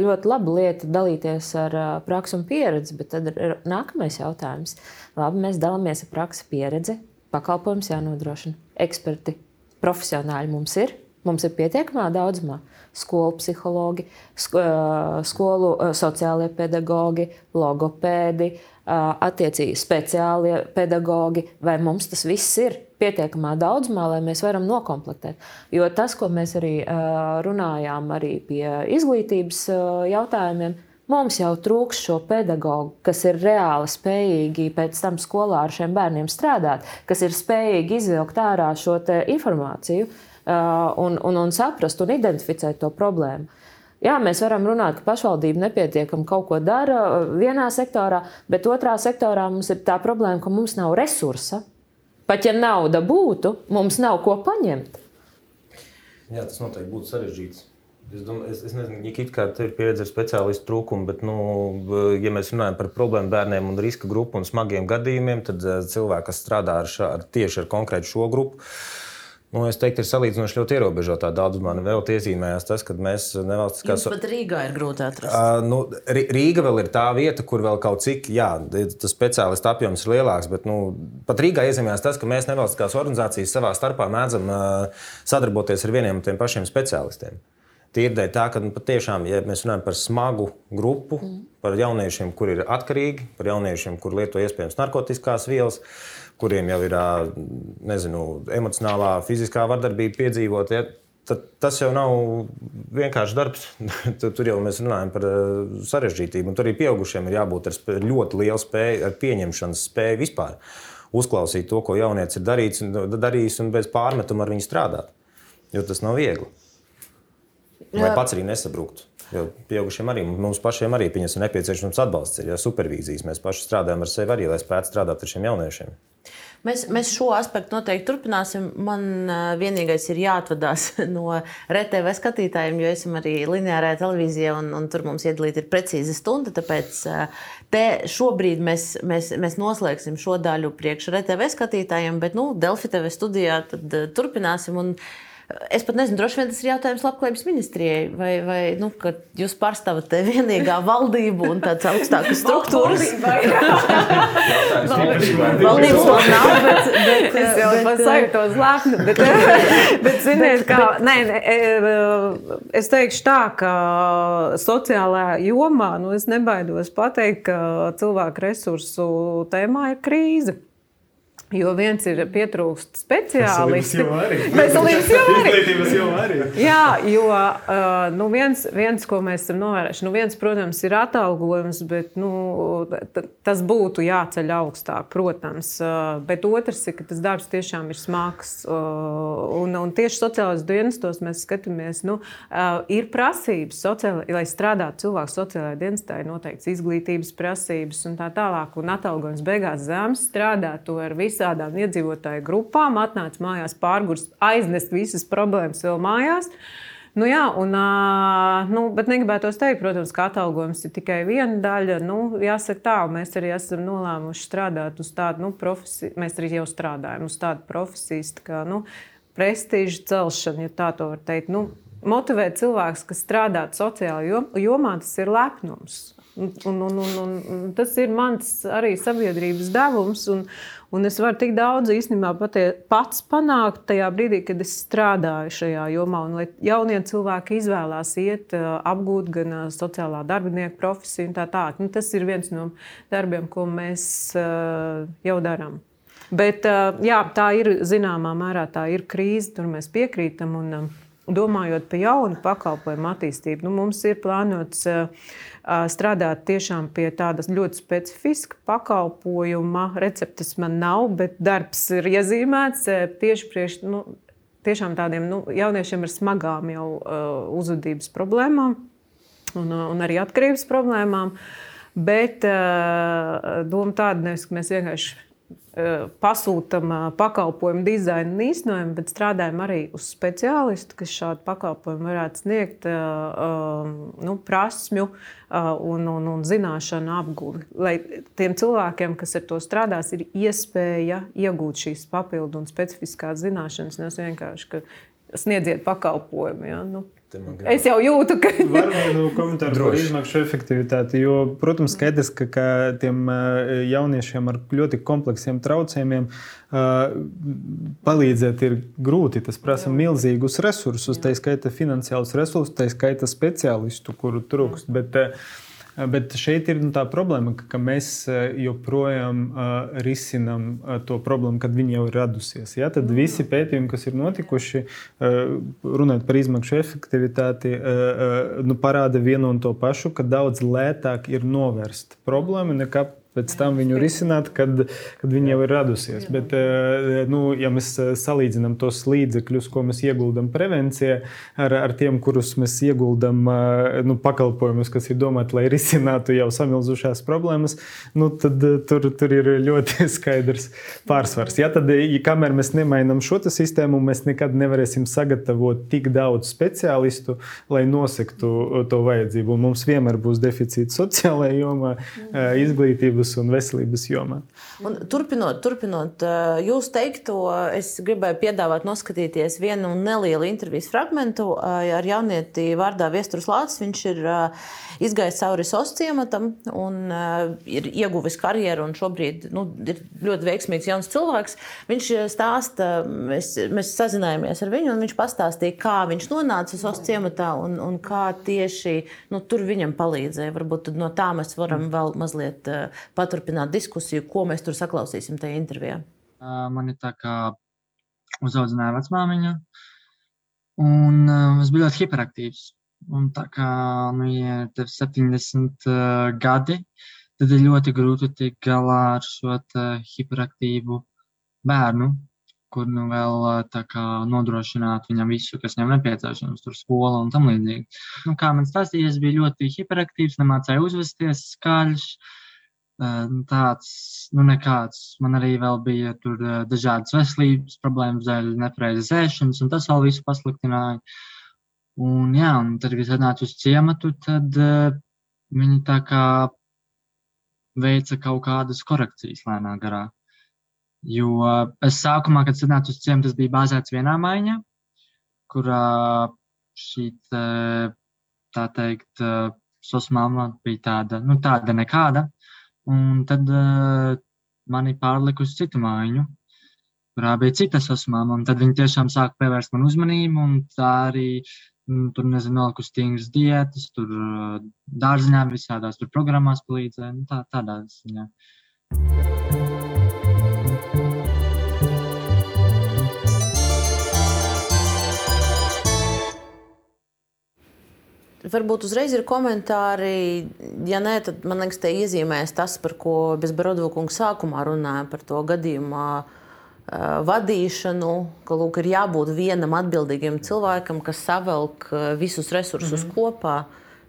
ļoti laba lieta dalīties ar praksi un pieredzi, bet tad ir nākamais jautājums. Labi, mēs dalāmies ar praksi pieredzi, pakalpojums jānodrošina. Eksperti, profesionāļi mums ir, mums ir pietiekamā daudzumā. Skolu psihologi, skolu sociālie pedagogi, logopēdi, attiecīgi speciālie pedagogi, vai mums tas viss ir? pietiekamā daudzumā, lai mēs varam nokomplektēt. Jo tas, ko mēs arī runājām arī pie izglītības jautājumiem, Mums jau trūks šo pedagogu, kas ir reāli spējīgi pēc tam skolā ar šiem bērniem strādāt, kas ir spējīgi izvilkt ārā šo informāciju un, un, un saprast un identificēt to problēmu. Jā, mēs varam runāt, ka pašvaldība nepietiekami kaut ko dara vienā sektorā, bet otrā sektorā mums ir tā problēma, ka mums nav resursa Pat ja nauda būtu, mums nav ko paņemt. Jā, tas noteikti būtu sarežģīts. Es, domāju, es, es nezinu, ja kā tā ir pieredze ar speciālistu trūkumu, bet, nu, ja mēs runājam par problēmu bērniem un riska grupu un smagiem gadījumiem, tad eh, cilvēki, kas strādā ar šā, ar tieši ar konkrētu šo grupu, Nu, es teiktu, ir salīdzinoši ļoti ierobežotā daudzumā. Vēl iezīmējās tas, ka mēs nevalstiskās. Jums pat Rīgā ir grūti atrast. Uh, nu, Rīga vēl ir tā vieta, kur vēl kaut cik, jā, tas speciālistu apjoms ir lielāks, bet nu, pat Rīgā iezīmējās tas, ka mēs nevalstiskās organizācijas savā starpā mēdzam uh, sadarboties ar vieniem un tiem pašiem speciālistiem. Tīrdēļ tā, ka nu, patiešām, ja mēs runājam par smagu grupu, mm. par jauniešiem, kuri ir atkarīgi, par jauniešiem, kur lieto iespējams narkotikās vielas, uh, kuriem jau ir nezinu, emocionālā, fiziskā vardarbība piedzīvot. Ja, tad tas jau nav vienkārši darbs. [laughs] tur jau mēs runājam par sarežģītību. Un tur arī pieaugušiem ir jābūt ar ļoti lielu spēju, ar pieņemšanas spēju vispār. Uzklausīt to, ko jaunietis ir darījis, darījis un bez pārmetuma ar viņu strādāt. Jo tas nav viegli. Vai pats arī nesabrūkt. Jo pieaugušiem arī mums pašiem arī ir nepieciešams atbalsts. Ir ja, supervīzijas. Mēs paši strādājam ar sevi arī, lai spētu strādāt ar šiem jauniešiem. Mēs, mēs šo aspektu noteikti turpināsim. Man vienīgais ir jāatvadās [laughs] no RTV skatītājiem, jo esam arī lineārajā televīzijā, un, un tur mums iedalīta ir precīzi stunda. Tāpēc te šobrīd mēs, mēs, mēs noslēgsim šo daļu priekš RTV skatītājiem, bet nu, Delfi TV studijā turpināsim. Un, Es pat nezinu, droši vien tas ir jautājums Labklājības ministrijai, vai, vai nu, jūs pārstāvat te vienīgā valdību un tādas augstākas struktūras. Valdības vēl nav, bet, bet es jau pasāku to zlāpni. Bet, bet, ziniet, kā, nē, nē, e, es teikšu tā, ka sociālajā jomā, nu, es nebaidos pateikt, ka cilvēku resursu tēmā ir krīze. Jo viens ir pietrūkst speciālisti. Veselības jau arī. Izglītības jau arī. Jā, jo nu viens, viens, ko mēs esam novērojuši, nu viens, protams, ir atalgojums, bet nu, tas būtu jāceļ augstāk, protams. Bet otrs ir, ka tas darbs tiešām ir smags. Un, un tieši sociālajos dienestos mēs skatāmies, nu, ir prasības, sociāli, lai strādātu cilvēku sociālajā dienestā, ir noteikts izglītības prasības un tā tālāk. Un atalgojums beigās zemes strādā to ar visu visādām iedzīvotāju grupām, atnāca mājās pārgurs, aiznest visas problēmas vēl mājās. Nu, jā, un, nu, bet negribētu teikt, protams, ka atalgojums ir tikai viena daļa. Nu, jāsaka, tā, mēs arī esam nolēmuši strādāt uz tādu nu, profesiju, mēs arī jau strādājam uz tādu profesiju, tā kā nu, prestižu celšanu, ja tā var teikt. Nu, motivēt cilvēkus, kas strādā sociālajā jomā, tas ir lepnums. Un, un, un, un, un tas ir mans arī sabiedrības devums. Un, un es varu tik daudz īstenībā patie, pats panākt tajā brīdī, kad es strādāju šajā jomā. Un, lai jaunie cilvēki izvēlās iet, apgūt gan sociālā darbinieka profesiju, tā tālāk. Nu, tas ir viens no darbiem, ko mēs jau darām. Bet jā, tā ir zināmā mērā tā ir krīze, tur mēs piekrītam. Un, domājot par jaunu pakalpojumu attīstību, nu, mums ir plānots uh, strādāt tiešām pie tādas ļoti specifiska pakalpojuma. Receptes man nav, bet darbs ir iezīmēts tieši priekš nu, tiešām tādiem nu, jauniešiem ar smagām jau uh, uzvedības problēmām un, un arī atkarības problēmām. Bet uh, doma tāda, nevis, ka mēs vienkārši Eh, pasūtām eh, pakalpojumu dizainu un īstenojumu, bet strādājam arī uz speciālistu, kas šādu pakalpojumu varētu sniegt, eh, nu, prasmju un, un, un zināšanu apgūli. Lai tiem cilvēkiem, kas ar to strādās, ir iespēja iegūt šīs papildu un specifiskās zināšanas, nevis vienkārši sniedziet pakalpojumu. Ja? Nu, Es jau jūtu, ka. Varbūt nu, komentāru par izmaksu efektivitāti. Jo, protams, skaidrs, ka, ka tiem jauniešiem ar ļoti kompleksiem traucējumiem palīdzēt ir grūti. Tas prasa Jā. milzīgus resursus, tā skaita finansiālus resursus, tā skaita speciālistu, kuru trūkst. Bet, uh, Bet šeit ir nu, tā problēma, ka, ka mēs joprojām uh, risinām uh, to problēmu, kad viņi jau ir radusies. Ja? Tad visi pētījumi, kas ir notikuši, uh, runājot par izmaksu efektivitāti, uh, uh, nu, parāda vienu un to pašu, ka daudz lētāk ir novērst problēmu nekā pēc tam viņu risināt, kad, kad viņa jau ir radusies. Bet, eh, nu, ja mēs eh, salīdzinām tos līdzekļus, ko mēs ieguldam prevencijā, ar, ar tiem, kurus mēs ieguldam eh, nu, pakalpojumus, kas ir domāti, lai risinātu jau samilzušās problēmas, nu, tad tur, tur ir ļoti [laughs] skaidrs pārsvars. Ja, tad, ja kamēr mēs nemainām šo sistēmu, mēs nekad nevarēsim sagatavot tik daudz speciālistu, lai nosektu to vajadzību. Mums vienmēr būs deficīts sociālajā jomā, izglītības izglītības un veselības jomā. Un turpinot, turpinot jūs teikto, es gribēju piedāvāt noskatīties vienu nelielu intervijas fragment ar jaunieti vārdā Viestures Lācis. Viņš ir izgājis cauri SOS ciematam un ir ieguvis karjeru un šobrīd nu, ir ļoti veiksmīgs jauns cilvēks. Viņš stāsta, mēs, mēs sazinājāmies ar viņu un viņš pastāstīja, kā viņš nonāca SOS ciematā un, un kā tieši nu, tur viņam palīdzēja. Varbūt no tā mēs varam vēl mazliet paturpināt diskusiju, ko mēs tur saklausīsim tajā intervijā? Man ir tā kā uzaudzināja vecmāmiņa, un es biju ļoti hiperaktīvs. Un tā kā nu, ja ir 70 uh, gadi, tad ir ļoti grūti tikt galā ar šo hiperaktīvu bērnu, kur nu vēl kā, nodrošināt viņam visu, kas viņam nepieciešams, tur skola un tam līdzīgi. Nu, kā man stāstīja, es biju ļoti hiperaktīvs, nemācēju uzvesties skaļš. Uh, tāds, nu, nekāds. Man arī bija tur dažādas veselības problēmas, dēļ nepareizas ēšanas, un tas vēl visu pasliktināja. Un, jā, un tad, kad atnācu uz ciematu, tad uh, viņi tā kā veica kaut kādas korekcijas lēnā garā. Jo es sākumā, kad atnācu uz ciematu, tas bija bāzēts vienā maiņā. kurā šī tā teikt, sosmāma bija tāda, nu, tāda nekāda. Un tad uh, mani pārlika uz citu mājiņu, kurā bija cita sasmāma. Tad viņi tiešām sāka pievērst man uzmanību, tā arī nu, tur, nezinu, noliku stingras diētas, tur uh, dārziņā visādās tur programmās palīdzēja, nu, tā, tādā ziņā. Varbūt uzreiz ir komentāri. Ja nē, tad man liekas, te iezīmēs tas, par ko Bezbrodovkungs sākumā runāja par to gadījumu vadīšanu, ka lūk, ir jābūt vienam atbildīgam cilvēkam, kas savelk visus resursus mm -hmm. kopā.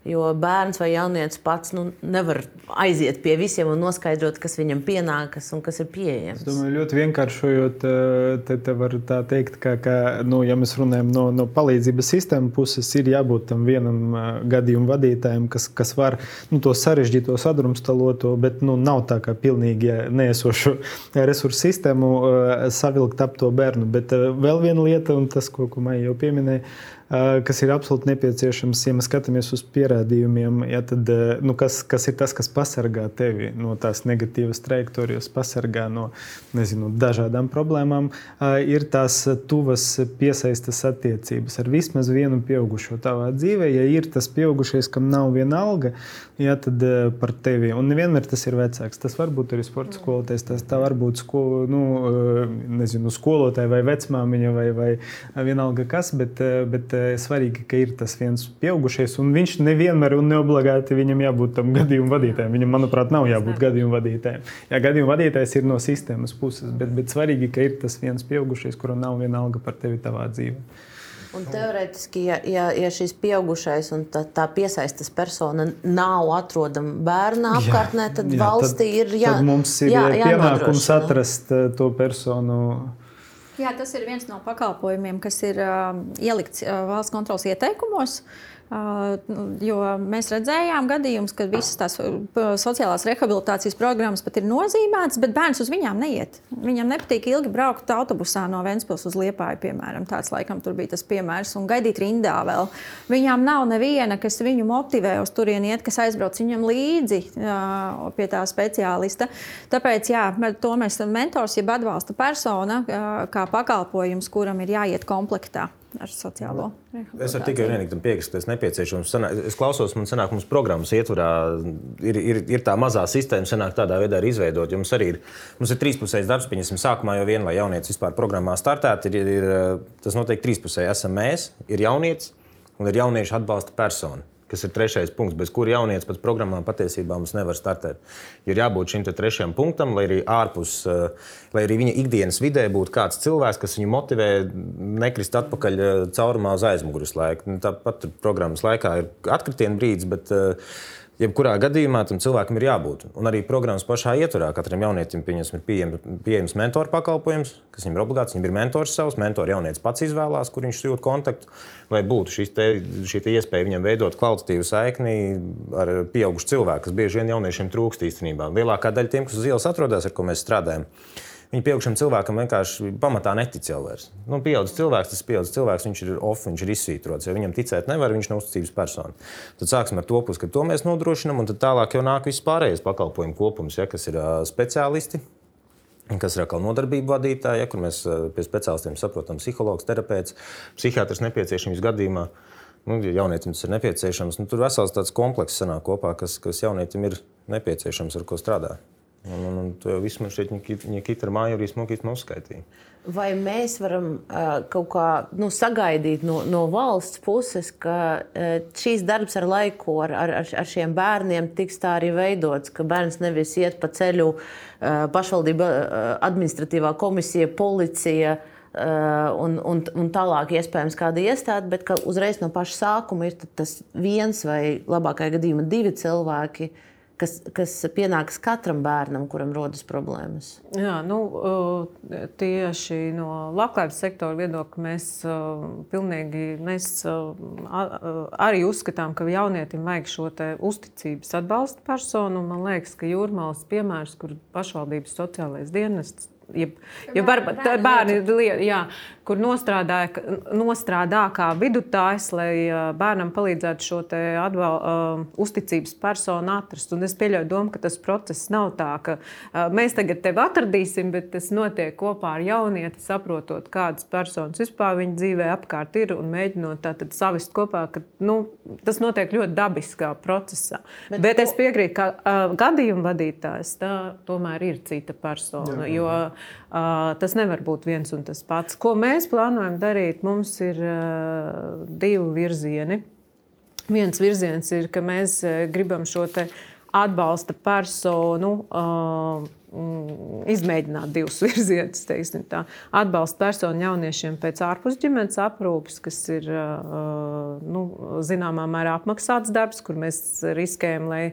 Jo bērns vai jaunietis pats nu, nevar aiziet pie visiem un noskaidrot, kas viņam pienākas un kas ir pieejams. Es domāju, ļoti vienkāršojot, eh, te, te var tā teikt, ka, ka nu, ja mēs runājam no, no palīdzības sistēmas puses, ir jābūt tam vienam eh, gadījumu vadītājam, kas, kas var nu, to sarežģīto sadrumstaloto, bet nu, nav tā kā pilnīgi neesošu resursu sistēmu eh, savilkt ap to bērnu. Bet vēl viena lieta, un tas, ko, ko Maija jau pieminēja, kas ir absolūti nepieciešams, ja mēs skatāmies uz pierādījumiem, ja tad, nu, kas, kas ir tas, kas pasargā tevi no tās negatīvas trajektorijas, pasargā no nezinu, dažādām problēmām, ir tās tuvas piesaistas attiecības ar vismaz vienu pieaugušo tavā dzīvē. Ja ir tas pieaugušais, kam nav viena alga, ja, tad par tevi, un nevienmēr tas ir vecāks, tas var būt arī sporta skolotājs, tas var būt sko, nu, nezinu, skolotāja vai vecmāmiņa vai, vai vienalga kas, bet, bet svarīgi, ka ir tas viens pieaugušais, un viņš nevienmēr un neobligāti viņam jābūt tam gadījumu vadītājam. Viņam, manuprāt, nav jābūt gadījumu vadītājam. Jā, gadījumu vadītājs ir no sistēmas puses, bet, bet svarīgi, ka ir tas viens pieaugušais, kuram nav viena alga par tevi tavā dzīvē. Un teorētiski, ja, ja, ja šis pieaugušais un tā, tā piesaistas persona nav atrodama bērna apkārtnē, tad jā, valstī tad, ir jā, tad mums ir jā, pienākums atrast to personu Jā, tas ir viens no pakalpojumiem, kas ir uh, ielikts uh, valsts kontrolas ieteikumos. Uh, Jo mēs redzējām gadījumus, kad visas tās sociālās rehabilitācijas programmas pat ir nozīmētas, bet bērns uz viņām neiet. Viņam nepatīk ilgi braukt autobusā no Ventspils uz Liepāju, piemēram. Tāds laikam tur bija tas piemērs, un gaidīt rindā vēl. Viņām nav neviena, kas viņu motivē uz turieni iet, kas aizbrauc viņam līdzi pie tā speciālista. Tāpēc, jā, to mēs mentors, jeb atbalsta persona, kā pakalpojums, kuram ir jāiet komplektā ar sociālo. Es varu tikai vienīgi tam piekrist, tas nepieciešams. Es klausos, man sanāk, mums programmas ietvarā ir, ir, ir tā mazā sistēma, sanāk tādā veidā ir izveidot. Jums arī ir, mums ir trīspusējs darbs, pieņemsim, sākumā jau vien, lai jaunietis vispār programmā startētu, ir, ir, tas notiek trīspusēji. Esam mēs, ir jaunietis un ir jauniešu atbalsta persona kas ir trešais punkts, bez kura jaunietis pēc programmām patiesībā mums nevar startēt. Ir jābūt šim trešajam punktam, lai arī ārpus, eh, lai arī viņa ikdienas vidē būtu kāds cilvēks, kas viņu motivē nekrist atpakaļ eh, caurumā uz aizmugures laiku. Nu, tāpat programmas laikā ir atkritiena brīdis, bet uh, Jebkurā gadījumā tam cilvēkam ir jābūt. Un arī programmas pašā ietvarā katram jaunietim ir pieejams, mentora pakalpojums, kas viņam ir obligāts. Viņam ir mentors savs, mentors jaunietis pats izvēlās, kur viņš jūt kontaktu, lai būtu te, šī te iespēja viņam veidot kvalitatīvu saikni ar pieaugušu cilvēku, kas bieži vien jauniešiem trūkst īstenībā. Lielākā daļa tiem, kas uz ielas atrodas, ar ko mēs strādājam, Viņi pieaugušam cilvēkam vienkārši pamatā netic jau vairs. Nu, pieaugušs cilvēks, tas pieaugušs cilvēks, viņš ir off, viņš ir izsvītrots. Ja viņam ticēt nevar, viņš nav uzticības persona. Tad sāksim ar to pusi, ka to mēs nodrošinām, un tad tālāk jau nāk viss pārējais pakalpojumu kopums, ja, kas ir uh, speciālisti. Kas ir atkal nodarbību vadītāji, ja, kur mēs pie speciālistiem saprotam, psihologs, terapeits, psihiatrs nepieciešams gadījumā. Nu, ja jaunietim tas ir nepieciešams, nu, tur vesels tāds komplekss sanāk kopā, kas, kas jaunietim ir nepieciešams, ar ko strādāt. Un, un, un to jau viss man šeit, Nikita ar māju arī smuki uzskaitīja. Vai mēs varam uh, kaut kā nu, sagaidīt no, no valsts puses, ka uh, šīs darbs ar laiku, ar, ar, ar šiem bērniem tiks tā arī veidots, ka bērns nevis iet pa ceļu uh, pašvaldība, uh, administratīvā komisija, policija. Uh, un, un, un tālāk, iespējams, kāda iestāde, bet uzreiz no paša sākuma ir tas viens vai labākajā gadījumā divi cilvēki, uh, kas, kas pienāks katram bērnam, kuram rodas problēmas? Jā, nu, tieši no labklājības sektora viedokļa mēs pilnīgi mēs arī uzskatām, ka jaunietim vajag šo uzticības atbalsta personu. Man liekas, ka jūrmālas piemērs, kur pašvaldības sociālais dienests ja, ja varbūt bērni, jā, kur nostrādāja, nostrādā kā vidutājs, lai bērnam palīdzētu šo atbal, uh, uzticības personu atrast. Un es pieļauju domu, ka tas process nav tā, ka uh, mēs tagad tevi atradīsim, bet tas notiek kopā ar jaunieti, saprotot, kādas personas vispār viņa dzīvē apkārt ir un mēģinot tātad savest kopā, ka nu, tas notiek ļoti dabiskā procesā. Bet, bet es piekrītu, ka uh, gadījuma vadītājs tā tomēr ir cita persona. Jā, jā. Jo, uh, tas nevar būt viens un tas pats. Ko mēs plānojam darīt? Mums ir uh, divi virzieni. Viens virziens ir, ka mēs gribam šo atbalsta personu uh, izmēģināt divus [laughs] virzienus. Atbalsta personu jauniešiem pēc ārpus ģimenes aprūpes, kas ir nu, zināmā mērā apmaksāts darbs, kur mēs riskējam, lai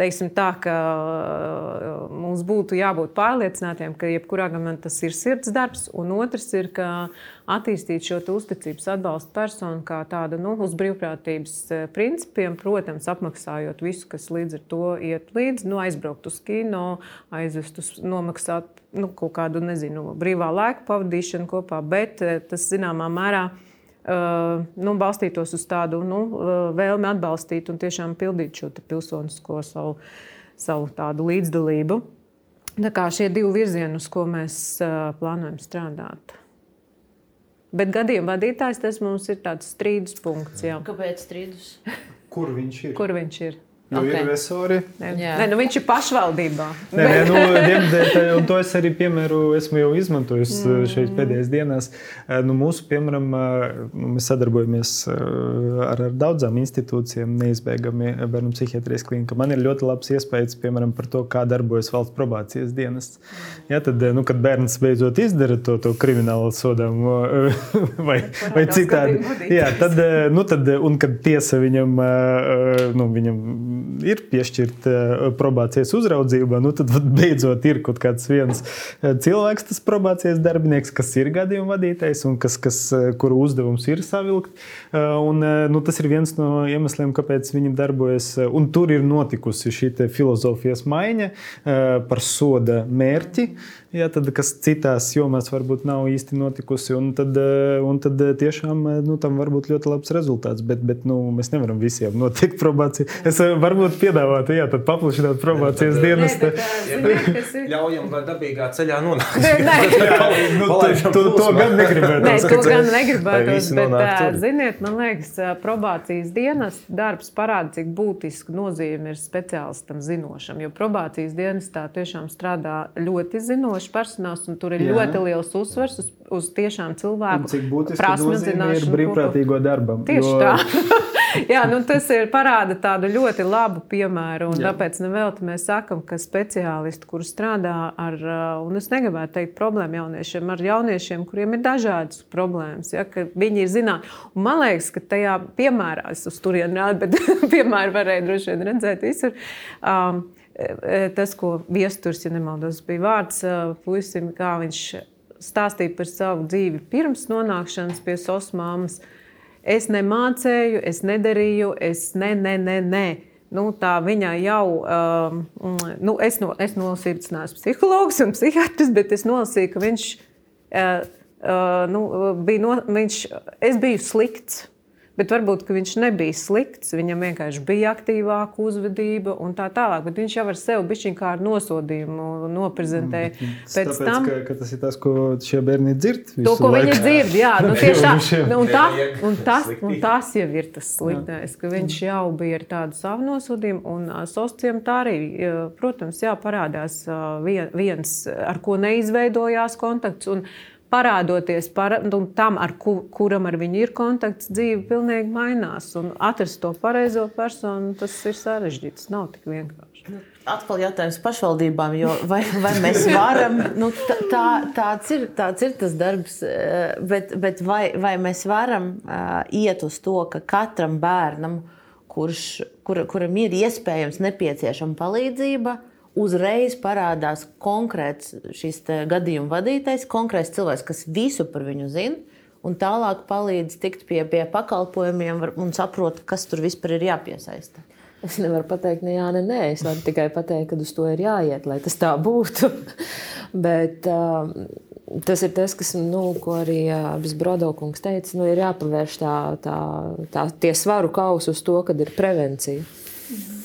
teiksim tā, ka uh, mums būtu jābūt pārliecinātiem, ka jebkurā gadījumā tas ir sirds darbs, un otrs ir, ka attīstīt šo uzticības atbalstu personu kā tādu nu, uz brīvprātības uh, principiem, protams, apmaksājot visu, kas līdz ar to iet līdzi, nu, aizbraukt uz kino, aizvest uz nomaksāt nu, kaut kādu nezinu, brīvā laika pavadīšanu kopā, bet uh, tas zināmā mērā Uh, nu, balstītos uz tādu nu, uh, vēlmi atbalstīt un tiešām pildīt šo pilsonisko savu, savu tādu līdzdalību. Tā kā šie divi virzieni, uz ko mēs uh, plānojam strādāt. Bet gadījuma vadītājs tas mums ir tāds strīdus punkts. Jā. Kāpēc strīdus? Kur viņš ir? Kur viņš ir? Jo okay. ir vesori. Nē, nu viņš ir pašvaldībā. Nē, nē, nu, [laughs] diemdēļ, un to es arī piemēru esmu jau izmantojis mm. šeit pēdējās dienās. Nu, mūsu, piemēram, nu, mēs sadarbojamies ar, ar daudzām institūcijām, neizbēgami bērnu psihiatrijas klinika. Man ir ļoti labs iespējas, piemēram, par to, kā darbojas valsts probācijas dienests. Ja, tad, nu, kad bērns beidzot izdara to, to kriminālu sodāmu [laughs] vai, vai citādi, jā, tad, nu, tad, un kad tiesa viņam, nu, viņam ir piešķirta eh, probācijas uzraudzība, nu tad beidzot ir kaut kāds viens eh, cilvēks, tas probācijas darbinieks, kas ir gadījuma vadītājs un kas, kas, eh, kuru uzdevums ir savilkt. Un, nu, tas ir viens no iemesliem, kāpēc viņi darbojas. Un tur ir notikusi šī filozofijas maiņa par soda mērķi jā, tad, kas citās jomās varbūt nav īsti notikusi. Un tad, eh, un tad eh, tiešām eh, nu, tam var būt ļoti labs rezultāts. Bet, bet nu, mēs nevaram visiem noteikt [laughs] probāciju. Es varbūt piedāvātu, jā, paplašināt probācijas dienas. Ļaujam, lai dabīgā ceļā nonāktu. [laughs] nu, to, to, to gan negribētu. Nē, to gan negribētu. Bet, ziniet, man liekas, probācijas dienas darbs parāda, cik būtiski nozīme ir speciālistam zinošam. Jo probācijas dienestā tiešām strādā ļoti zinoši zinošs personāls, un tur ir Jā. ļoti liels uzsvers uz, uz tiešām cilvēku prasmu zināšanu. Ir brīvprātīgo darbam. Tieši jo... tā. [laughs] Jā, nu, tas ir parāda tādu ļoti labu piemēru. Tāpēc nevelti mēs sakām, ka speciālisti, kuri strādā ar, un es negribētu teikt, problēmu jauniešiem, ar jauniešiem, kuriem ir dažādas problēmas, ja, ka viņi ir zināmi. Man liekas, ka tajā piemērā, es uz turieni nāku, bet [laughs] piemēru varēja droši vien redzēt visur. Um, tas, ko viesturs, ja nemaldos, bija vārds puisim, kā viņš stāstīja par savu dzīvi pirms nonākšanas pie sosmāmas. Es nemācēju, es nedarīju, es ne, ne, ne. ne. Nu, tā viņa jau, um, nu, es no, es no sirds neesmu psihologs un psihiatrs, bet es nolasīju, ka viņš, uh, uh, nu, bija, no, viņš, es biju slikts Bet varbūt viņš nebija slikts, viņam vienkārši bija aktīvāka uzvedība un tā tālāk. Bet viņš jau ar sevi bija kā ar nosodījumu noprezentēja. Mm, Pēc tāpēc, tam, ka, ka tas ir tas, ko šie bērni dzird. To, ko laiku. viņi dzird, jā, nu, [laughs] tieši tā. Nu, un, tā un, tas, un tas jau ir tas sliktais, ka viņš jau bija ar tādu savu nosodījumu. Un sociāliem tā arī, protams, jā, parādās viens, ar ko neizveidojās kontakts. Un, parādoties par, nu, tam, ar ku, kuram ar viņu ir kontakts, dzīve pilnīgi mainās. Un atrast to pareizo personu, tas ir sarežģīti. Tas nav tik vienkārši. Nu, atkal jautājums pašvaldībām, vai, vai mēs varam, nu, tā, tāds, ir, tāds ir tas darbs, eh, bet, bet vai, vai mēs varam uh, iet uz to, ka katram bērnam, kurš, kur, kuram ir iespējams nepieciešama palīdzība, uh, uzreiz parādās konkrēts šis gadījuma vadītājs, konkrēts cilvēks, kas visu par viņu zina. Un tālāk palīdz tikt pie, pie pakalpojumiem un saprot, kas tur vispār ir jāpiesaista. Es nevaru pateikt, ne jā, ne nē. Es varu tikai pateikt, ka uz to ir jāiet, lai tas tā būtu. [laughs] Bet uh, tas ir tas, kas, nu, ko arī uh, Brodokungs teica, nu, ir jāpavērš tā, tā, tā, tie svaru kausi uz to, kad ir prevencija.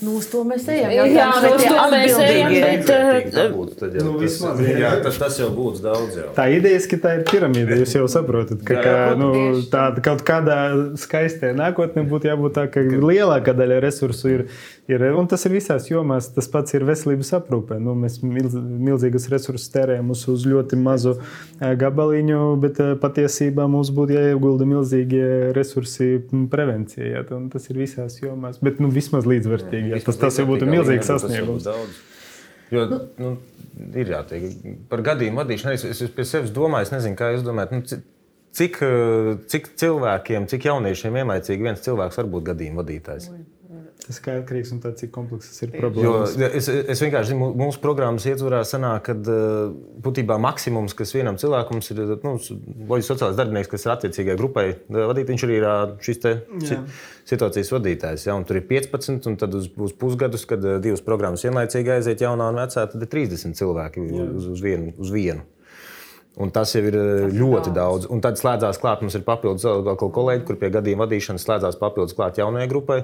Nu, uz to mēs ejam. Jā, jā nu, uz to mēs ejam. Bet, Dabūt, tad jau, Nu, tas, vismaz, jā, jā. tas, tas jau būtu daudz. Jau. Tā ideja, ka tā ir piramīda. Jūs jau saprotat, ka kā, nu, tāda kaut kādā skaistā nākotnē būtu jābūt tā, ka lielākā daļa resursu ir. ir un tas ir visās jomās. Tas pats ir veselības aprūpē. Nu, mēs milz, milzīgus resursus tērējam uz, uz ļoti mazu ā, gabaliņu, bet ā, patiesībā mums būtu jāiegulda milzīgie resursi un tas ir visās jomās. Bet nu, vismaz līdzvērtīgi. Jā, tas, tas jau būtu milzīgs sasniegums. Jo, nu, ir jāteikt, par gadījumu vadīšanu. Es, es pie sevis domāju, es nezinu, kā jūs domājat. Nu, ci- Cik, cik cilvēkiem, cik jauniešiem vienlaicīgi viens cilvēks var būt gadījuma vadītājs? Tas atkarīgs no tā, cik komplekss ir Jo, problēmas. es, es vienkārši zinu, mū- mūsu programmas ietvarā sanāk, ka būtībā maksimums, kas vienam cilvēkam ir nu, loģiski sociālais darbinieks, kas ir attiecīgai grupai vadīt, viņš arī ir šis situācijas vadītājs. Ja, un tur ir 15, un tad uz, uz pusgadus, kad divas programmas vienlaicīgi aiziet jaunā un vecā, tad ir 30 cilvēki uz, uz, vienu, uz vienu. Un tas jau ir tas ļoti daudz. Un tad slēdzās klāt, mums ir papildus vēl kolēģi, kur pie gadījuma vadīšanas slēdzās papildus klāt jaunajai grupai,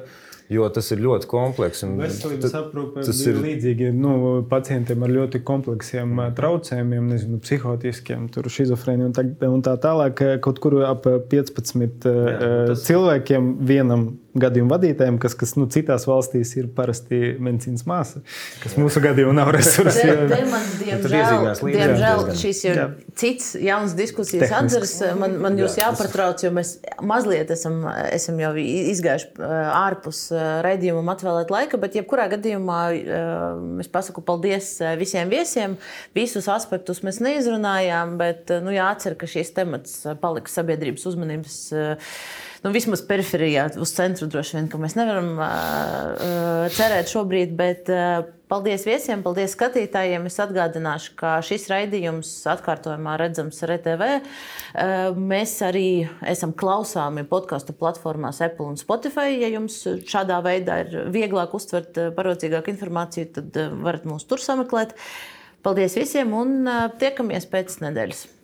jo tas ir ļoti komplekss. un Veselības aprūpe tas ir līdzīgi nu, pacientiem ar ļoti kompleksiem ā, traucējumiem, nezinu, psihotiskiem, schizofrēniju un, tā- un tā tālāk. Kaut kur ap 15 Jā, tas... cilvēkiem vienam gadījuma vadītājiem, kas, kas nu, citās valstīs ir parasti medicīnas māsa, kas mūsu gadījumā nav resursi. Jā. diemžēl, jā, diemžēl šis ir Jā. cits jauns diskusijas atzares. Man, man jūs jāpatrauc, jo mēs mazliet esam, esam jau izgājuši ā, ārpus ā, raidījumam atvēlēt laika, bet jebkurā gadījumā ā, es pasaku paldies visiem viesiem. Visus aspektus mēs neizrunājām, bet nu, jāatcer, ka šīs temats paliks sabiedrības uzmanības. ā, Nu, vismaz periferijā, uz centru droši vien, ka mēs nevaram uh, cerēt šobrīd, bet uh, paldies viesiem, paldies skatītājiem. Es atgādināšu, ka šis raidījums atkārtojumā redzams RTV. Mēs arī esam klausāmi podkāstu platformās Apple un Spotify. Ja jums šādā veidā ir vieglāk uztvert parocīgāku informāciju, tad varat mūs tur sameklēt. Paldies visiem un tiekamies pēc nedēļas!